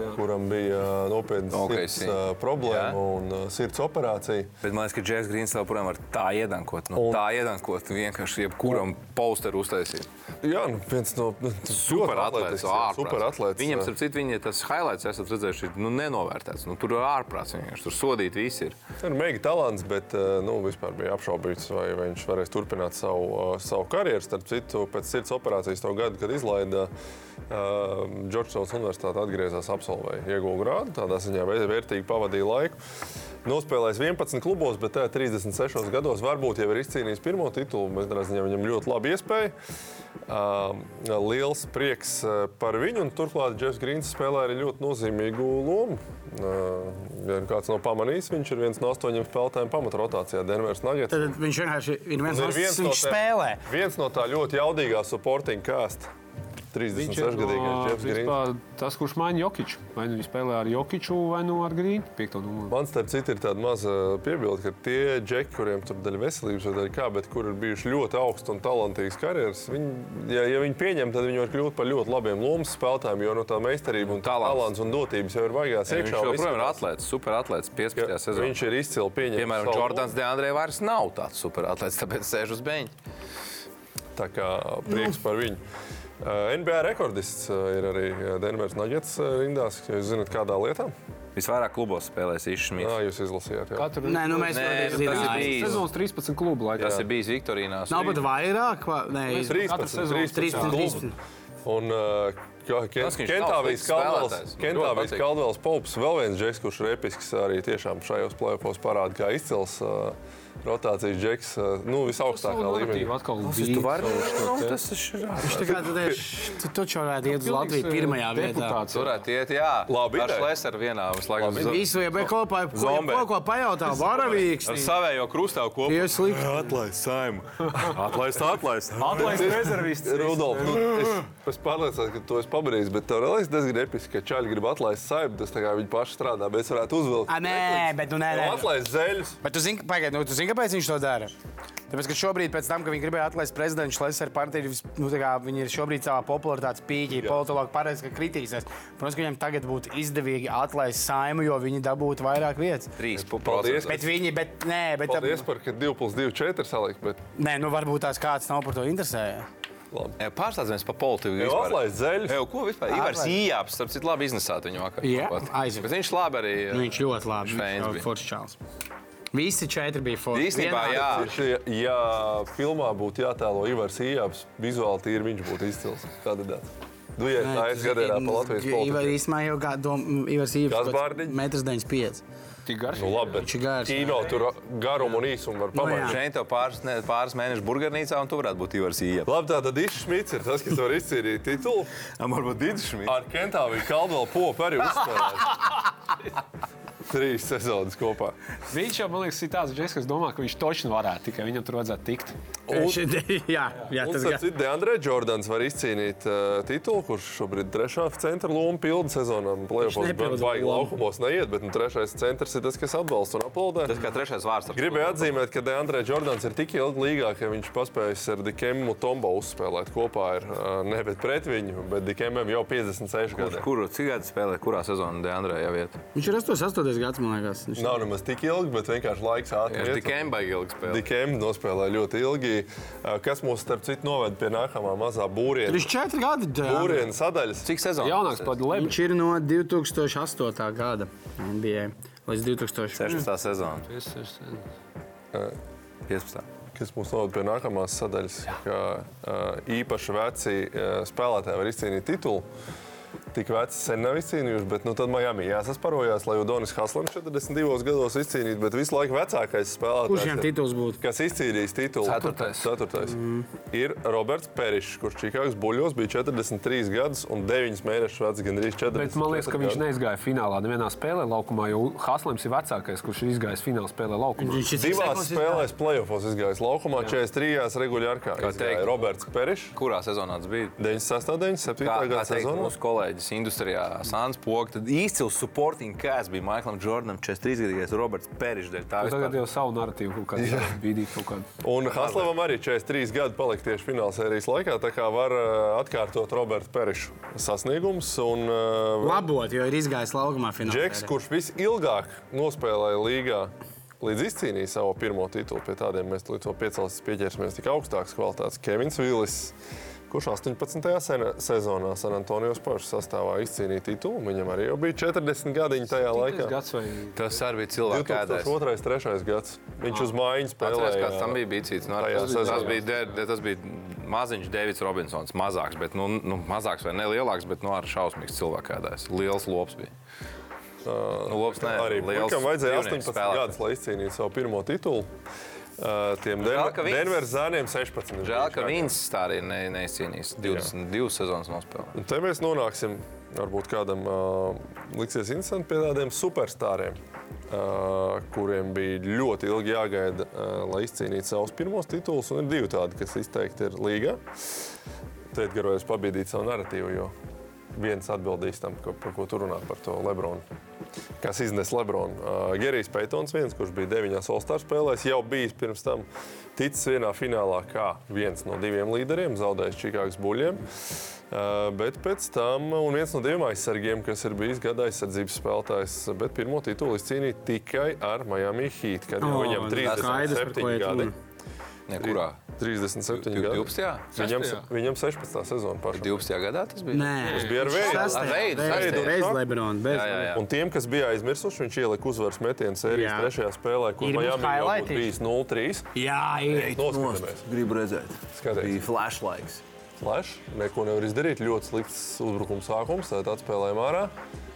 jā. kuram bija ā, nopietnas Ok, sirds si. ā, problēma Jā. un ā, sirds operācija. Bet man liekas, ka Džeks Grīns joprojām var tā iedankot. Nu, Un- tā iedankot vienkārši jebkuram posteru uztaisīt. Jā, nu, viens no Super atlētājs, super. Viņam, starp citu, viņa tas highlights, esat redzējuši, ir nu, nenovērtēts. Nu, tur ir ārprāts vienkārši. Tur sodīt visi ir. Ir mega talants, bet ā, nu, vispār bija apšaubīts, vai, vai viņš varēs turpināt savu, ā, savu karjeru. Starp citu, pēc sirds operācijas to gadu, kad izlaida Džordžsons Universitāte, atgriezās absolvēja, ieguva grādu. Tādā ziņā vē- vērtīgi pavadīja laiku. Nospēlējis 11 klubos, bet tajā 36 gados varbūt jau ir izcīnījis pirmo titulu. Katrā ziņā viņam ļoti laba iespēja. Uh, liels prieks uh, par viņu. un Turklāt Jeffs Grīns spēlē arī ļoti nozīmīgu lomu. Uh, ja kāds nav pamanījis, viņš ir viens no astoņiem spēlētājiem pamatrotācijā Denveras Nuggets. Tad viņš vienkārši ir viens Un no ir viens no viņš tiem- spēlē. Viens no tā ļoti jaudīgā supporting kāsta. 36 gadīgais Jeffs Grīns. vispār tas, kurš maina Jokiču. Vai nu viņš spēlē ar Jokiču, vai nu ar Grīnu. Piekto numuru. Man starp citu ir tāda maza piebilde, ka tie džeki, kuriem tur daļa veselības vai daļa kā, bet kur ir bijuši ļoti augsts un talantīgs karjeras, viņi, ja, ja viņi pieņem, tad viņi var kļūt par ļoti labiem lomas spēlētājiem, jo no tā meistarība un Talants. talants un dotības jau ir baigās Viņš iekšā. un joprojām ir izskatās, atlēts, superatlēts, 15. ka sezonā. Viņš ir izcili pieņemts. Piemēram, Jordans Deandrē vairs nav tāds superatlēts, tāpēc sēž uz beņķa. Tā kā prieks par viņu. NBA rekordists ir arī Denveras Nuggets rindās. Jūs zināt, kādā lietā? Visvairāk klubos spēlēs Išmīts. Jā, jūs izlasījāt. Jā. Katru Nē, nu mēs bijis. sezonas 13 klubu laikā. Tas ir bijis Viktorīnās. Nav pat vairāk, vai ne? 13, sezonu 13, 13. 13. Un uh, Kentāvijas patīk. Kaldvels Pops, vēl viens džeks, kurš ir episks arī tiešām šajos plēfos parāda, kā izcils uh, rotācijas džeks, nu, visaugstākā līmenī. Bija nu, tas ir Viņš tā kā tad ir- tu taču varētu iet uz Latviju pirmajā vietā. deputāts. Turēt iet, jā. Labi Ar ideja. Šlesaru vienā. Labi Zo- Visu, ja bet kopā ko, Zombe. ko, ko pajautā, varavīgs. Ar savējo krustāvu kopā. Tie slikti. Atlaist, saimu. Atlaist, atlaist. Atlaist rezervists. Rudolf, nu, es, es pārliecināts, ka tu esi pamanījis, bet tev liekas diezgan episki, ka čaļi grib atlaist saimu. Tas tā kā viņi paši strādā, bet es varētu uzvilkt. A, nē, bet nu nē, nē. Atlaist zeļus. Bet tu zini, pagaid, nu, tu zini, kāpēc viņš to dara? Tāpēc, ka šobrīd, pēc tam, kad viņi gribēja atlaist prezidentu Šlesera partiju, vis- nu, tā kā viņi ir šobrīd savā popularitātes pīķī, politologi pareizi, ka kritīsies. Protams, ka viņiem tagad būtu izdevīgi atlaist saimu, jo viņi dabūtu vairāk vietas. Trīs Paldies. Bet viņi, bet nē, bet Paldies par, ka 2 plus 2 4 salikt, bet Nē, nu varbūt tās kāds nav par to interesē. labi. Pārstāsimies par politiku. Jau vispār. atlaist zeļus. Eju, ko vispār? Ivars. Ījāps, starp citu, labi iznesāt viņu vakar. Jā. Bet viņš labi arī. Nu, viņš ļoti labi. Viņš fēns Viņš bija. foršs čāls. Visi četri bija forši. Īstenībā, jā. Tieši, ja filmā būtu jātēlo Ivars Ījāps, vizuāli tīri viņš būtu izcils kandidāts. Nu, ja Nē, tā ir gadījumā pa Latvijas Ivar politiku. īstenībā jau gadu, Ivars Ivars. Bārdiņš? 1,95 m. Tik garš. Nu, labi, bet Viņš ir garš, kino tur garumu un īsumu var Nu, pamanīt. Šeit tev pāris, ne, pāris mēnešu burgernīcā, un tu varētu būt Ivars Ījāps. Labi, tā tad Išs Šmits ir tas, kas var izcīnīt titulu. Varbūt Dīdis Šmits. Ar Kentāviju Kaldvēlu popu arī uzspēlēt. Trīs sezonas kopā. Viņš jau, man liekas, ir tāds džeks, kas domā, ka viņš točni varētu, tikai viņam tur vajadzētu tikt. jā, jā, Un, tas starp gan. Deandre Jordans var izcīnīt uh, titulu, kurš šobrīd ir trešā centra loma pilda sezonā. Nepilda baigi lomu. laukumos neiet, bet nu, trešais centrs ir tas, kas atbalsta un aplaudē. Tas kā trešais vārds. ar Gribēju atzīmēt, ka Deandre Jordans ir tik ilgi līgā, ka viņš paspējis ar Dikemu Tombo uzspēlēt kopā. Ir, uh, nevis pret viņu, bet Dikemam jau 56 Kurš, gadi. kuru cik gadu spēlē, kurā sezonā Deandrē jau iet? Viņš ir 88. Gads, man liekas. Viņš Nav nemaz tik ilgi, bet vienkārši laiks iet. tikai baigi ilgi spēlē. Dikēm nospēlēja ļoti ilgi, kas mūs, starp citu, noved pie nākamā mazā būriena. Viņš ir 4 gadi. Deandre. Būriena sadaļas. Cik sezonā? Jaunāks par Lebu. Viņš ir no 2008. gada NBA līdz 2016. 16. sezona. 15. kas mūs novada pie nākamās sadaļas, ka uh, īpaši veci uh, spēlētāji var izcīnīt titulu. Tik veci sen nav izcīnījuši, bet nu, tad Miami jāsasparojās, lai Udonis Haslams 42 gados izcīnītu, bet visu laiku vecākais spēlētājs. Kurš viņam tituls būtu? Kas izcīnījis titulu? Ceturtais. Ceturtais. Mm. Ir Roberts Perišs, kurš Čikāgas buļļos bija 43 gadus un 9 mēnešus vecs, gandrīz 40. Bet man liekas, ka viņš neizgāja finālā nevienā spēlē laukumā, jo Haslams ir vecākais, kurš ir izgājis finālā spēlē laukumā. Viņš ir Divās spēlēs, playoffs izgājis laukumā, 43. regulārkā. Kā teikt? Roberts Perišs. Kurā sezonā tas bija? 96. 97. Kā, kā gada teikt sezonā. mūsu kolēģis kolēģis industrijā, Sāns Pogs. Tad izcils supporting cast bija Maiklam Jordanam, 43-gadīgais Roberts Perišs. Tā Nu, Tagad vispār. jau savu narratīvu kaut kādā brīdī. Un Haslevam arī 43 gadi palika tieši finālsērijas laikā, tā kā var uh, atkārtot Roberta Periša sasniegumus. Un, uh, Labot, jo ir izgājis laukumā finālā. Džeks, kurš visilgāk nospēlēja līgā, līdz izcīnīja savu pirmo titulu, pie tādiem mēs līdz to piecelsim, pieķersimies tik augstākas kvalitātes. Kevins Vilis, kurš 18. sena- sezonā San Antonijos pašu sastāvā izcīnīja titulu, viņam arī jau bija 40 gadiņi tajā laikā. Gads vai Tas arī bija cilvēks, kādreiz. 2002. 3. gads. Viņš uz mājiņas Atceries, spēlēja. kāds tam bija bijis. Nu, tajā tas, tas, bija, de, tas bija maziņš Deivids Robinsons. Mazāks, bet nu, nu, mazāks vai nelielāks, bet nu, ar šausmīgs cilvēks kādreiz. Liels lops bija. Nu, lops, ne, Arī liels Puikam vajadzēja dzīvnieks 18 spēlētājs. gadus, lai izcīnītu savu pirmo titulu. Tiem Denveras zēniem 16. Žēl, ka viņš tā arī ne, neizcīnījis. 22 sezonas nospēlējis. Un te mēs nonāksim, varbūt kādam uh, liksies interesanti, pie tādiem superstariem, uh, kuriem bija ļoti ilgi jāgaida, uh, lai izcīnītu savus pirmos titulus. Un ir divi tādi, kas izteikti ir līga. Te Edgars pabīdīt savu narratīvu, jo viens atbildīs tam, ko, par ko tu runā par to Lebronu. Kas iznes Lebronu? Uh, Gerijs Peitons, viens, kurš bija deviņās All-Star spēlēs, jau bijis pirms tam ticis vienā finālā kā viens no diviem līderiem, zaudējis Čikāgas buļļiem. Uh, bet pēc tam, un viens no diviem aizsargiem, kas ir bijis gada aizsardzības spēlētājs, bet pirmo titulu izcīnīja tikai ar Miami Heat, kad jau O, viņam skaidrs, par ko 37 iet gadi. Nekurā? 37 gadi. 12. Viņam, Sestajā? viņam 16. sezona pašā. 12. gadā tas bija. Nē, Tas bija ar veidu. Ar veidu, bez- Jā, jā, jā. Un tiem, kas bija aizmirsuši, viņš ielika uzvaras metienu sērijas Jā. trešajā spēlē, kur Miami jau bijis 0-3. Jā, ir. Noskatāmies. Gribu redzēt. Skaties. Bija flashlights. Flash, neko nevar izdarīt. Ļoti slikts uzbrukuma sākums, tad atspēlējām ārā.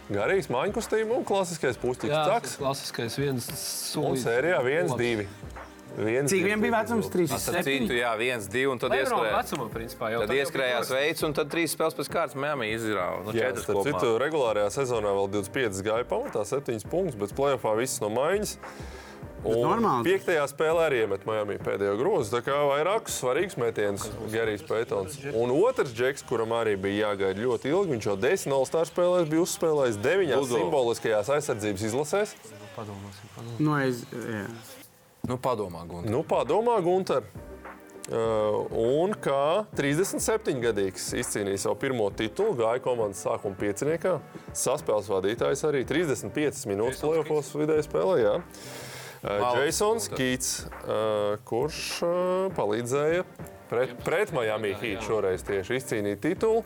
Garīgs mājiņu kostīmu un klasiskais pustiks Jā, caks. tas klasiskais viens Un solis. sērijā 1-2. Viens, Cik vien bija vecums? divi. 3, Starp citu, 7. jā, viens, divi, un tad ieskrējās. vecumā, principā, jau Tad ieskrējās veids, un tad trīs spēles pēc kārtas Miami izrāva. Nu, Jā, starp kopumā. citu, regulārajā sezonā vēl 25 gāja pamatā, 7 punktus, bet plēsoņā viss no maiņas. Piektajā spēlē arī iemet Miami pēdējo grozu. Tā kā vairākus svarīgus metienus Gerijs Peitons. Un otrs džeks, kuram arī bija jāgaida ļoti ilgi, viņš jau desmit All-Star spēlēs bija uzspēlējis deviņās simboliskajās aizsardzības izlasēs. Nu, es. Nu, padomā, Gunter. Nu, padomā, Gunter. Uh, un kā 37-gadīgs izcīnīja savu pirmo titulu, gāja komandas sākuma pieciniekā. Saspēles vadītājs arī 35 minūtes plēsofos vidēji spēlē. Jā. Uh, Jasons Kīts, uh, kurš uh, palīdzēja pret, pret Miami Heat šoreiz tieši izcīnīt titulu.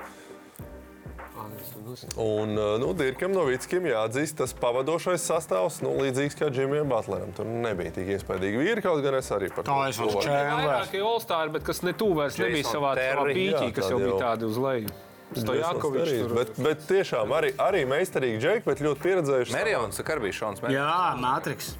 Un uh, nu, Dirkam Novickim jāatzīst, tas pavadošais sastāvs, nu, līdzīgs kā Džimijam Butleram. Tur nebija tik iespaidīgi vīri, kaut gan es arī par Tā to esmu čēlēs. Vairākie All-Star, bet kas ne tuvu vairs nebija savā, savā pīķī, kas jau bija tādi uz leju. Stojakovičs bet, bet tiešām arī, arī meistarīgi džeki, bet ļoti pieredzējuši. Merjons, kā arī bija Šons. Jā, Matrix.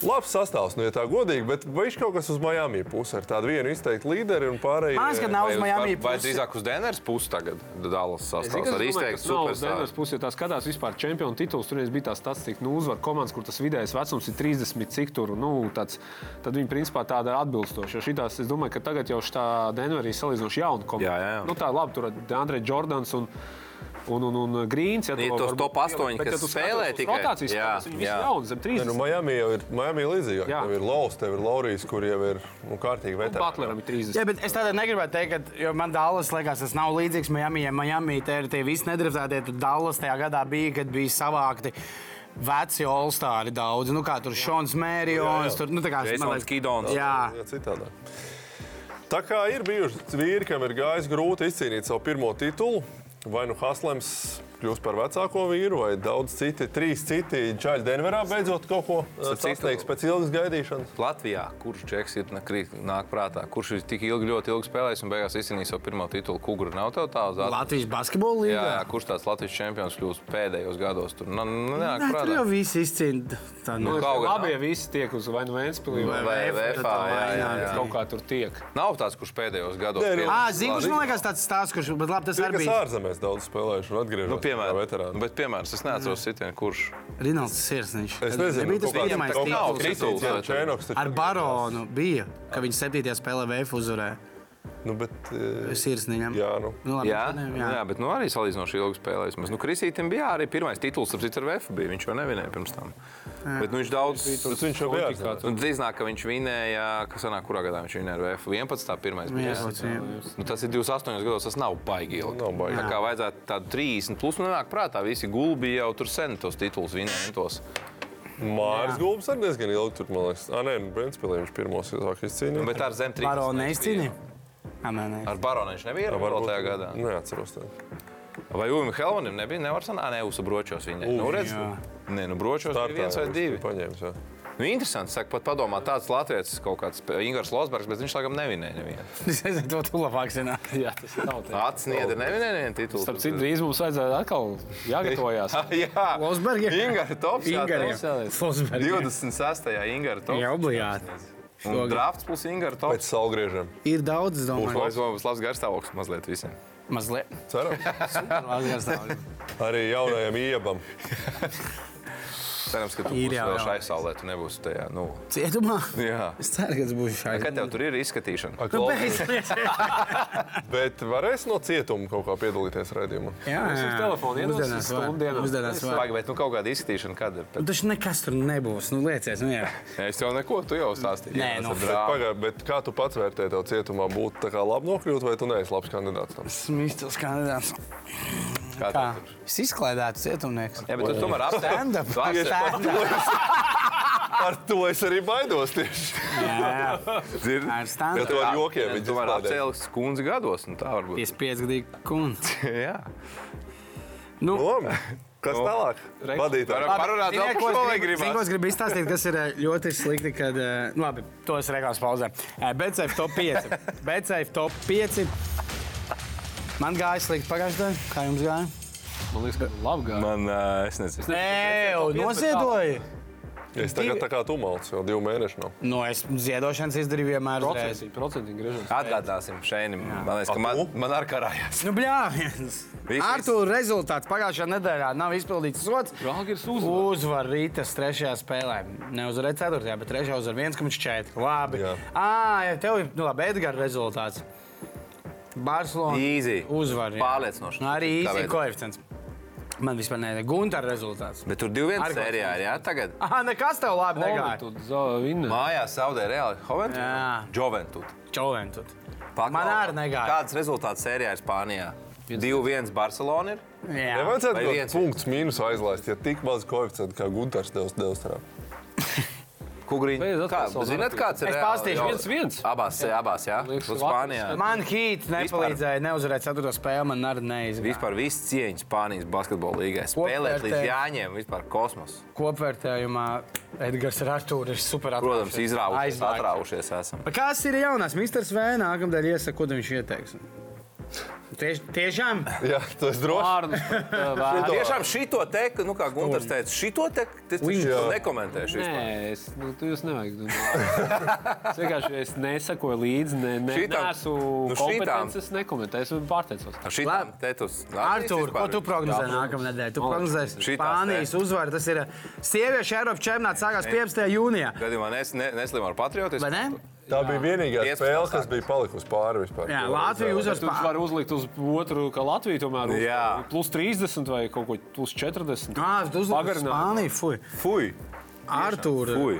Labs sastāvs, nu, ja tā godīgi, bet viņš kaut kas uz Miami puses ar tādu vienu izteiktu līderi un pārējie. Man liekas, ka nav uz Miami Vai, vai puses. drīzāk uz Denveras puses tagad Dallas Es sastāvs ar kas nav uz. Denveras puses, jo tā skatās vispār čempionu tituls. Tur bija tā statistika, nu, uzvar komandas, kur tas vidējais vecums ir 30, cik tur. Nu, tāds, tad viņi principā tāda atbilstoša. Jo Šitās, es domāju, ka tagad jau šī Denverā ir salīdzinoši jauna komanda. Jā, jā, jā. Nu, tā labi, tur ir Andrejs Jordans. Un, Un, un, un Grīns, ja to tos varbūt- top astoņi, bet, ja kas tu spēlē tikai. Rotācijas Jā, spēles, viņi visi jauni, zem Ne, 30. nu, Miami jau ir Miami līdzīgāk. Tev ir Laus, tev ir Laurijas, kur jau ir nu, kārtīgi veterāni. Butleram ir 30. Jā, bet es tādā negribētu teikt, ka, jo man Dallas liekas, tas nav līdzīgs Miami. Ja Miami te ir tie visi nedraftētie, tad Dallas tajā gadā bija, kad bija savākti. Veci Olstāri daudz, nu kā tur Šons Mērijons, tur, nu tā kā Jasons Kidons. Jā, Jā, citādā. Tā kā ir bijuši vīri, kam ir gājis grūti izcīnīt savu pirmo titulu, vai nu Haslems kļūst par vecāko vīru, vai daudz citi, trīs citi čaļi Denverā beidzot kaut ko citu- sasniegs pēc ilgas gaidīšanas. Latvijā, kurš džeks ir nakrīt, nāk prātā, kurš ir tik ilgi, ļoti ilgi spēlējis un beigās izcīnījis savu pirmo titulu? Kugura nav tev tā uz atmiņas. Latvijas basketbola Jā, līnija. jā, kurš tāds Latvijas čempions kļūst pēdējos gados? Tur nu, nāk Nē, tur prātā. jau viss izcīnīja. Tā Nu, nu, kaut nav. ja visi tiek uz vai nu Vēnspilī vai, Vai tad jā, jā, jā, jā. kaut kā tur tiek. Nav tāds, kurš pēdējos gados nu- Ā, zinu, kurš man liekas tāds stāsts, kurš, bet labi, tas arī bija ārzemēs daudz spēlējuši un atgriežas Nu, piemēram, veterāni. bet, piemēram, es neatceros sitienu, kurš. Rinalds Sirsniņš. Es nezinu, Nebija tas kaut kāds- pirmais tituls. Ar Baronu bija, ka viņš 7. spēlē VF uzvarēja. Nu, bet, eh, Sirsniņam. jā, nu. Nu, labi, Jā, jā. jā. jā, bet nu, arī salīdzinoši ilgi spēlējis. Nu, Krisītam bija arī pirmais tituls, ap citu ar VF bija. Viņš jau nevinēja pirms tam. Bet nu, viņš daudz. Bet viņš jau bija. Nu, Drīznāk, ka viņš vinēja, kas sanāk, kurā gadā viņš vinēja ar VF 11. pirmais bija. Jā, jā. Nu, tas ir 28 gados, tas nav baigi ilgi. Nav baigi. Tā kā vajadzētu tādu 30, plus man nāk prātā, visi gulbi jau tur sen tos titulus vinēja. Tos. Māris Gulbs arī diezgan ilgi tur, man liekas. Ah, nē, nu, Brentspēlē viņš pirmos sāk izcīnīt. Nu, bet ar zem 30. Baronu neizcīnīja? Ar Baronu viņš nebija vēl tajā gadā. Neatceros. Tā. Vai Ujam Helmanim nebija? Nevar sanākt, ne, uz bročos viņa. Nu, redz, jā. Nē, nu, bročos bija viens vai divi. Paņēmis, jā. Nu, interesanti, saka, pat padomā, tāds Latvijas kaut kāds Ingūns Losbergs, bet viņš laikam nevinēja nevienu. Es nezinu, to tu labāk zināt. Jā, tas ir. Acis niedra nevinēja nevienu titulu. Starp citu, drīz mums vajadzēja atkal jāgatavojās. jā, Losbergi? Ingūna tops. Losbergi. 26. Ingūna tops. Jā, obligāti. Drafts plus Ingūna Pēc tops. saulgriežiem. Ir daudz, es domāju. būs labs garstāvoklis mazliet visiem. Mazliet. Ceram. Arī jaunajam iebam. Cerams, ka tu Ir būsi jau, vēl jā. šai saulē, tu nebūsi tajā. Nu. Cietumā? Jā. Es ceru, ka tas būs šādi. Kad tev tur ir izskatīšana? Nu, beidzies. Bet varēs no cietuma kaut kā piedalīties redzējumā. Jā, uz jā. telefonu iedos Uzdienas var. stundu dienā. Uzdienas var. Pagaid, bet nu kaut kāda izskatīšana kad ir? Nu, Taču nekas tur nebūs. Nu, liecies, nu, jā. Es jau neko, tu jau stāstīji. Nē, nu, drāma. Pagaid, bet kā tu pats vērtē, tev cietumā būtu tā kā labi nokļūt, vai tu neesi labs kandidāts tam? Esmu izcils kandidāts. Kā tur? Es izklaidētu cietumnieks. Jā, bet tu tomēr. Stand-up. Ar to es arī baidos tieši. Jā. Dzirdi? Ar Ja stand-up. tu ar jokiem Tu viņus tomēr apcēlis kundzi gados, un tā varbūt. 55 gadīgi kundze. Jā. Nu, Labi. Kas tālāk? Vadītāji. Varam parunāt vēl par šo, vai Zinu, ko gribas? es gribu izstāstīt, kas ir eh, ļoti slikti, kad, eh, nu, labi, to es reklāmas pauzē. Betsafe top 5. Betsafe top 5. Man gāja slikti pagājušajā gadā. Kā jums gāja? Man liekas, ka labi gāja. Man, ā, es nezinu. Nē, jau noziedoju. Es tagad tā kā tu malc, jau divu mēnešu nav. Nu, es ziedošanas izdarīju vienmēr. Procentīgi, procentīgi griežam. Atgādāsim šeit. Man liekas, ka man, man ar karājās. Nu, bļāviens. Viss, Ar to rezultāts pagājušajā nedēļā nav izpildīts sots. Žalgiris uzvar. Uzvar Rītas trešajā spēlē. Neuzvarēja ceturtajā, bet trešajā uzvar 1,4. Labi. Jā. Ah, ja tev ir nu, labi, Edgars rezultāts. Barcelona Easy. uzvar. jā. Pārliecinoši. Nu, arī īsi koeficients. Man vispār nebija Gunter rezultāts. Bet tur 2-1 Ar ko sērijā ir, jā, tagad. Ah, nekas tev labi negāja. Mājās zaudē reāli Hoventū. Jā. Joventū. Čoventut. Paklau. Man arī negāja. Kāds rezultāts sērijā ir Spānijā? 2-1 Barcelona ir. Jā. Nevajadzētu Vai kaut viens? punktus mīnus aizlaist, ja tik maz koeficientu kā Gunārs devs Delstrā. Beidz Kā, zināt, kāds ir? Es jau- Viens, viens. Abās, abās jā. Uz ka Spānijā. Man hīts nepalīdzēja neuzvarēt ceturto spēli, man arī neizdevies. Vispār viss cieņas Spānijas basketbola līgai. Spēlēt līdz. Jāņiem, vispār kosmos. Kopvērtējumā Edgars ar Artūru ir super Protams, izraujušies, Aizvākts. atraujušies esam. Kas ir jaunās? Misters Vēna nākamdēļ iesaka, ko viņš ieteiks. Tieš, tiešām? Jā, tas droši. Vārdus. Vārdu. Tiešām šito te, nu kā Gunārs teica, šito te, nekomentēšu. vispār. Nē, es, nu, tu jūs nevajag. domāt. Es vienkārši es nesakoju līdzi, ne, ne, Šitām- neesmu nu, šitām- kompetences, nekomentēju. Es pārteicos. Šitām te tu Artur, ko tu prognozē nākamā nedēļa? Tu prognozēsi Spānijas uzvaru. Tas ir sieviešu Eiropas čempionāts sākās 15. jūnijā. Gadījumā nes, ne, neslim ar patriotismu. Vai ne? Tā bija vienīgā 15 spēle, kas bija palikusi pāri vispār. Jā, Latvija uzvar Tu Spāniju. vari uzlikt uz otru, ka Latvija tomēr Jā. plus 30 vai kaut ko plus 40. Ah, tu Pagarināt. Spāniju. Fui. Fui!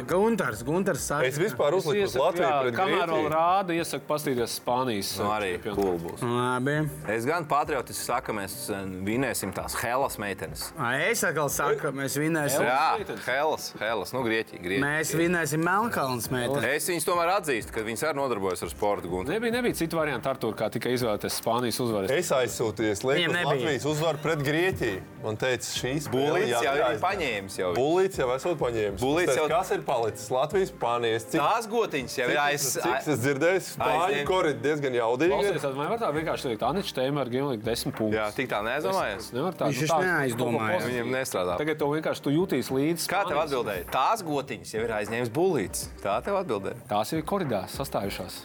Guntars, Guntars saka. Es vispār uzliku uz Latviju jā, kamēr vēl rāda, iesaku paskatīties Spānijas. Nu, arī cool būs. Labi. Es gan patriotiski saku, ka mēs eh, vinēsim tās Hellas meitenes. Ā, Es atkal saku, ka mēs vinēsim. Jā, meitenes? Hellas, Hellas, nu Grieķija. Grieķija. Mēs vinēsim Melnkalnas meiteni. Es viņus tomēr atzīstu, ka viņas arī nodarbojas ar sportu. Gunter. Nebija, nebija citu variantu, Artur, kā tikai izvēlēties Spānijas uzvaru. Es nebija. Latvijas uzvaru pret Grieķiju. Man teica, šīs Bulīts jau ir paņēmis. Jau. Bulīts jau esot paņēmis. Bulīts jau- Kas ir palicis? Latvijas Spānijas. Cik, Tās gotiņas jau cik, ir es, cik es dzirdēju, Spāņu koridi diezgan jaudīgi. Klausies, vai var tā vienkārši teikt, Aničs tēma ar Gimliku desmit punktus? Jā, tik tā neaizdomājies. Nevar tā, Viņš nu, ko Viņam nestrādā. Tagad to vienkārši tu jūties līdzi. Kā tev atbildēja? Tās gotiņas jau ir aizņēmis bulīts. Tā tev atbildēja. Tās jau ir koridās sastājušās.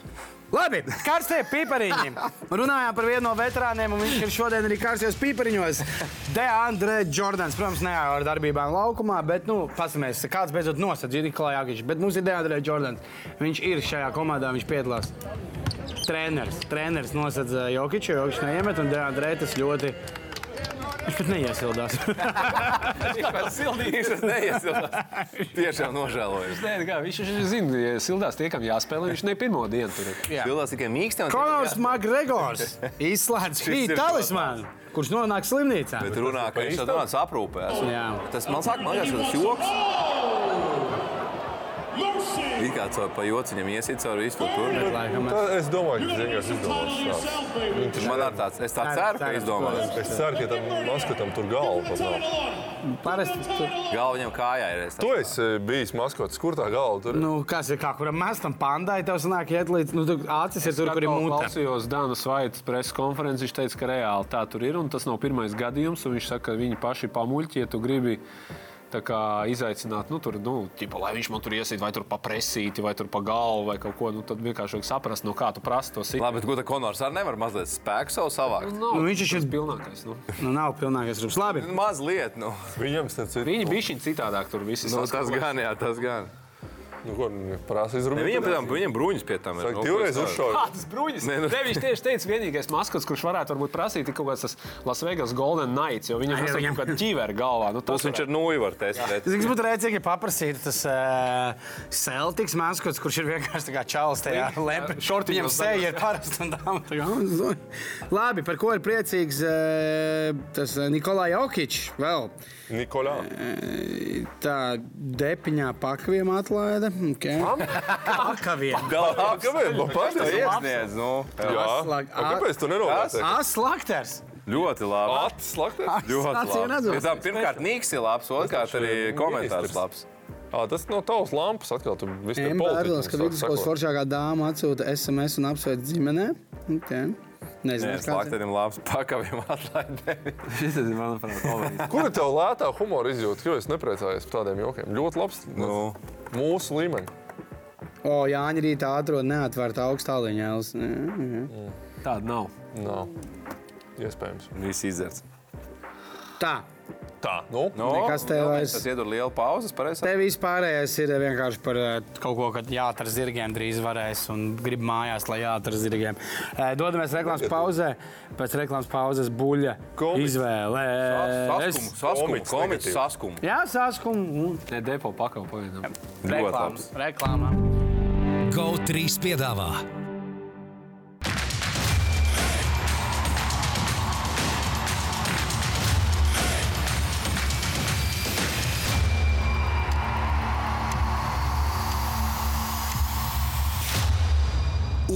Labi, karstie pīpariņi. Runājām par vienu no veterāniem, un viņš ir šodien arī karstajos pīpariņos. Deandre Jordans, protams, ne ar darbībām laukumā, bet, nu, pasamies, kāds beidzot nosadz Nikolai Agičs. Bet mums ir Deandre Jordans. Viņš ir šajā komandā, viņš piedalās. treneris. Treneris nosedza Jokiču, Jokičs neiemet, un Deandrētas ļoti. Viņš pat neiesildās. Viņš tas neiesildās. Tiešām nožēloju. Nē, kā, viņš viņš zina, ja sildās tie, kam jāspēlē, viņš ne pirmo dienu tur ir. Sildās tikai mīksti. un Konors Makgregors izslēdz spīd talismānu, kurš nonāk slimnīcā. Bet runā, ka viņš tāds aprūpēs. Jā. Tas man saka, man liekas, ka tas joks. It kā caur pa jociņam iesit caur visu to tur. Laikam, Tā, es domāju, ka viņš vienkārši izdomās. Viņš Man ar tāds, es tā ceru, ka izdomās. Es ceru, ka tam maskotam tur galva pat nav. Parasti tur, Galva viņam kājā ir. es Tu esi bijis maskots, kur tā galva tur ir? nu, kas ir kā, kuram mēs tam pandai, tev sanāk iet līdz, nu, tu acis ir tur, kur ir Atkal mute. Klausījos Dānas Vaitas preses konferenci. Viņš teica, ka reāli tā tur ir. un Tas nav pirmais gadījums. un Viņš saka, ka viņi paši pamuļķi, ja tu gribi izaicināt, nu, tur, nu, ķipa, lai viņš man tur iesīt, vai tur pa presīti, vai tur pa galvu, vai kaut ko. Nu, tad vienkārši vajag saprast, no kā tu prasi to situāciju. Labi, bet ko tā Konors arī nevar mazliet spēku savu savākt? Nav, Nu, viņš ir- pilnākais. Nu. Nu, nav pilnīgais rūpes. Labi. Mazliet, nu. Viņam tas ir. Viņi bija šī citādāk tur visi. nu tas gan, jā, tas gan. Nu, ko viņi prasa Ne, izrunāt? viņam, pēc tam- viņam bruņas pie tam ir. Saka, nu, divreiz ko es uzšauj. Kādas bruņas? Nē, nu- Te viņš tieši teica, vienīgais maskots, kurš varētu varbūt prasīt, ir kaut kāds tas Las Vegas Golden Knights, jo viņam ir kaut kāda ķīvera galvā. Nu, Tas viņš ar nūju var testēt. Es gribu redzēt, ja paprasītu tas uh, Celtics maskots, kurš ir vienkārši kā čalis tajā lepē. Viņam seja ir parasta un un zo- Labi, par ko ir priecīgs uh, tas uh, Nikolai Jokičs vēl. Nikolā. Tā depiņā pakaviem atlaida. Okay. Pakaviem. Galā, Kāpēc? Man patīk. iesniedz, nu. Jā. Atslāk- A, Kāpēc tu nenovērtēji? Aslakters. Ļoti labi. Acis slaktēs? Ļoti labi. Pirmkārt, Nīks ir labs, otrkārt arī komentārs labs. Ā, tas no tavas lampas atkal. Tu visu te Embērlis, ka vidusskolas foršākā dāma atsūta SMS un apsveic ģimenē. Okay. Nezinu, Nē, kāds ir. slaktenim labs, pakaviem atlaidē. Šis ir, manuprāt, favorīts. Kur ir tev lētā humora izjūta? Jo es nepriecājos par tādiem jokiem. Ļoti labs. Nu. Mūsu līmeņa. O, Jāņa rītā atrod neatvērta augstāliņā. Tāda nav. Nav. Iespējams. Viss izdzerts. Tā, Tā. Nu, Nu, Nekas tev nu, vairs- Tas iedod lielu pauzes, pareizi. te vispārējais ir vienkārši par eh, kaut ko, ka jāatver zirgiem drīz varēs un grib mājās, lai jāatver zirgiem. Eh, Dodamies reklāmas pauzē. Pēc reklāmas pauzes buļļa izvēle. Saskumu, saskumu. Jā, saskumu. Ne depo pakalpojumu. Reklāmas. Reklāmā. GO3 piedāvā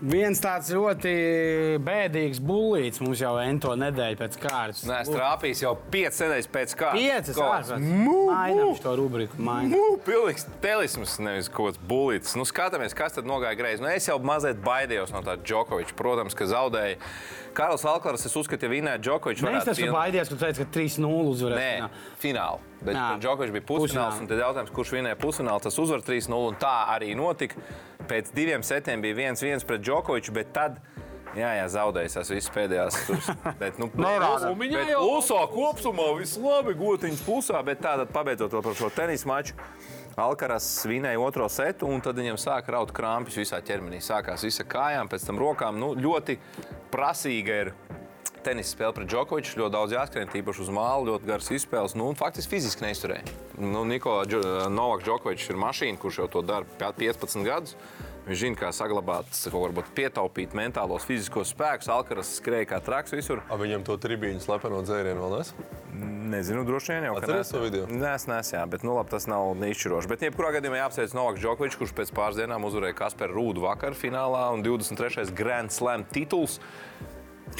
Viens tāds ļoti bēdīgs bullīts mums jau ento nedēļu pēc kārtas. Nē, es trāpīju jau piecas nedēļas pēc kārtas. Piecas ārpus. Mainām šo rubriku. Nu, pilnīgs telisms, nevis kaut kāds bulītis. Nu, skatāmies, kas tad nogāja greizi. Nu, es jau mazliet baidījos no tā Džokoviča. Protams, ka zaudēja. Karls Alklārs, es uzskatu, ja vinēja Džokoviču. Nē, es esmu baidies, ka tu teici, ka 3-0 uzvarēs. Nē, finālā. Bet. Džokovičs bija pusfināls. Pusfinālā. un Tad jautājums, kurš vinēja pusfinālu, tas uzvar 3-0. un Tā arī notika. Pēc diviem setiem bija 1-1 pret Džokoviču, bet tad. Jā, jā, zaudējis tas viss pēdējās nu, Nerāda. bet, bet plusā kopumā viss labi, gotiņas plusā, bet tādā pabeidzot par šo tenisa maču. Alkaras vinēja otro setu, un tad viņam sāka raut krampus visā ķermenī. Sākās visa kājām, pēc tam rokām. Nu, ļoti prasīga ir tenisa spēle pret Džokoviču. Ļoti daudz jāskrien, tīpaši uz māla, ļoti garas izspēles. Nu, faktiski fiziski neizturēja. Nu, Nikola Džo- Novaks Džokovičs ir mašīna, kurš jau to dara pie- 15 gadus. Viņš zina, kā saglabāt, kaut varbūt pietaupīt mentālos, fiziskos spēkus. Alkaras skrēja kā traks visur. A, viņam to tribīņu slepeno dzērienu vēl nes? Nezinu, droši vien jau to video? Nē, es nesu, jā, bet nu, labi, tas nav izšķiroši. Bet, jebkurā gadījumā jāapsveic Novaks Džokovičs, kurš pēc pāris dienām uzvarēja Kasparu Rūdu vakar finālā un 23. Grand Slam tituls.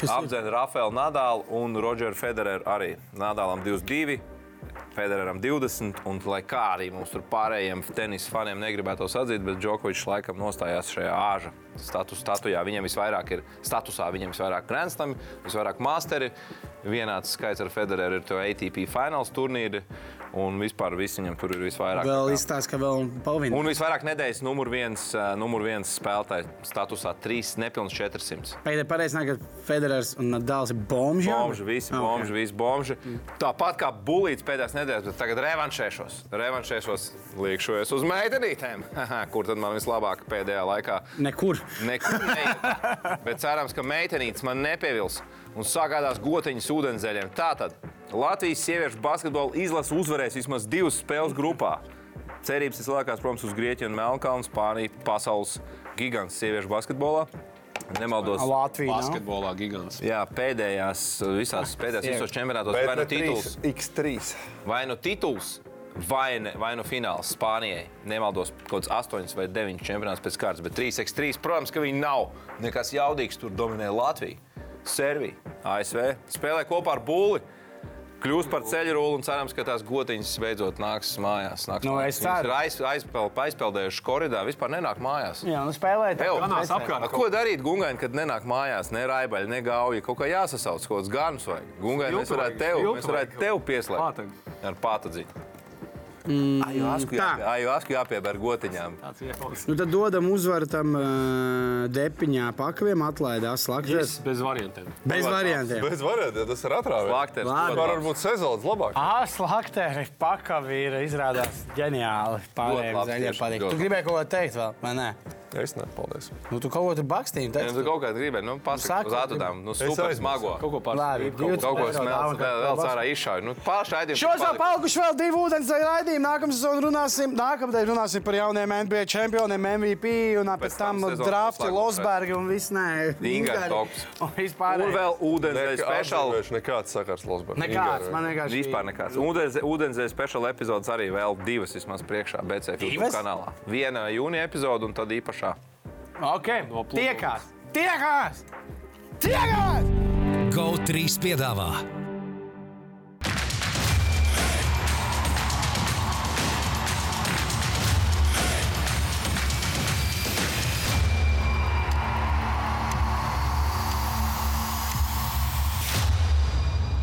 Apdzēna Rafaelu Nadālu un Rodžeru Federeru arī. Nadālam 22. Federeram 20, un lai kā arī mums tur pārējiem tenisa faniem negribētos atzīt, bet Džokovičs laikam nostājās šajā āža status, statujā. Viņam visvairāk ir statusā, viņam visvairāk grandslami, visvairāk masteri. Vienāds skaits ar Federeru ir to ATP fināls turnīri. Un vispār viņam tur ir visvairāk. Vēl izstāsta, ka vēl pavīna. Un visvairāk nedēļas numur viens, numur viens spēlētāji statusā - 3, nepilns 400. Pēdējais pareizi nāk, ka Federers un Nadals ir bomži. Bomži, visi Ah, bomži, visi bomži. Tāpat kā bulīts pēdējās nedēļas, bet tagad revanšēšos. Revanšēšos, liekšos uz meitenītēm. Kur tad man vislabāk pēdējā laikā? Nekur. Nekur neiet. Bet cerams, ka meitenītes man nepievils un sagādās gotiņas ūdenzēļiem. Tātad Latvijas sieviešu basketbola izlase uzvarēs vismaz divas spēles grupā. Cerības vislielākās, protams, uz Grieķiju un Melnkalnu, Spāniju, pasaules gigants sieviešu basketbolā. Nemaldos. Latvija. nav? Basketbolā gigants. Jā, pēdējās, visās pēdējās visos čempionātos vai nu tituls, X3. vai nu tituls, vai, ne, vai nu fināls Spānijai. Nemaldos, kaut kāds 8 vai 9 čempionāts pēc kārtas, bet 3x3, protams, ka viņi nav nekas jaudīgs. Tur dominē Latvija, Servija, ASV. Spēlē kopā ar Būli. Kļūst par ceļu rūlu un cerams, ka tās gotiņas beidzot nāks mājās. Nāks Nu, mājās. es ceru. Ir aiz, aizpeld, aizpeldējušas koridā, vispār nenāk mājās. Jā, nu spēlēt. Ew, Ganās apkārt. Ko darīt Gungai, kad nenāk mājās, ne raibaļi, ne gauja? Kaut kā jāsasauc, kaut kāds ganus vai Gungai. Mēs varētu vajag, tev, viltu mēs varētu vajag. tev pieslēgt ar pātadziņu. Mm, Aju asku tā. jāpie- aju asku jāpieber gotiņām. Nu, tad dodam uzvaru tam uh, depiņā pakaviem, atlaidās slaktas. Bez variantiem. Bez variantiem. Bez variantiem, tas ir atrāvis. Slākters. Labi. Var varbūt sezonas labāk. Ah, slakteri, pakavi ir izrādās ģeniāli. Pārējiem labs zaļie tieši, patīk. Tu gribēji kaut ko teikt vēl, vai ne? Es ne, paldies. Nu, tu kaut ko tur bakstīji. Ja tu kaut kā gribēji, nu, Saki, pasaki uz atudām, nu, super smago. Kaut ko pārspēt. Kaut ko smelts, vēl, vēl cārā izšauj. Nu, pāršaidījums. Šos vēl palikuši vēl divi ūdens raidījumi. Nākamā sezonā runāsim, nākamdēļ runāsim par jauniem NBA čempioniem, MVP un pēc Pēc tam tam drafti, Losbergi un viss nē. Ingari tops. Un vispār. Un vēl ūdenzēļa speciāla. Viņš nekāds sakars Losbergs. Nekāds, man vienkārši. Vispār nekāds. Ūdens- speciāla epizodes arī vēl divas vismaz priekšā BCF kanālā. Viena jūnija epizode un tad īpašā. Ok, tiekās! Tiekās! Tiekās! GO3 piedāvā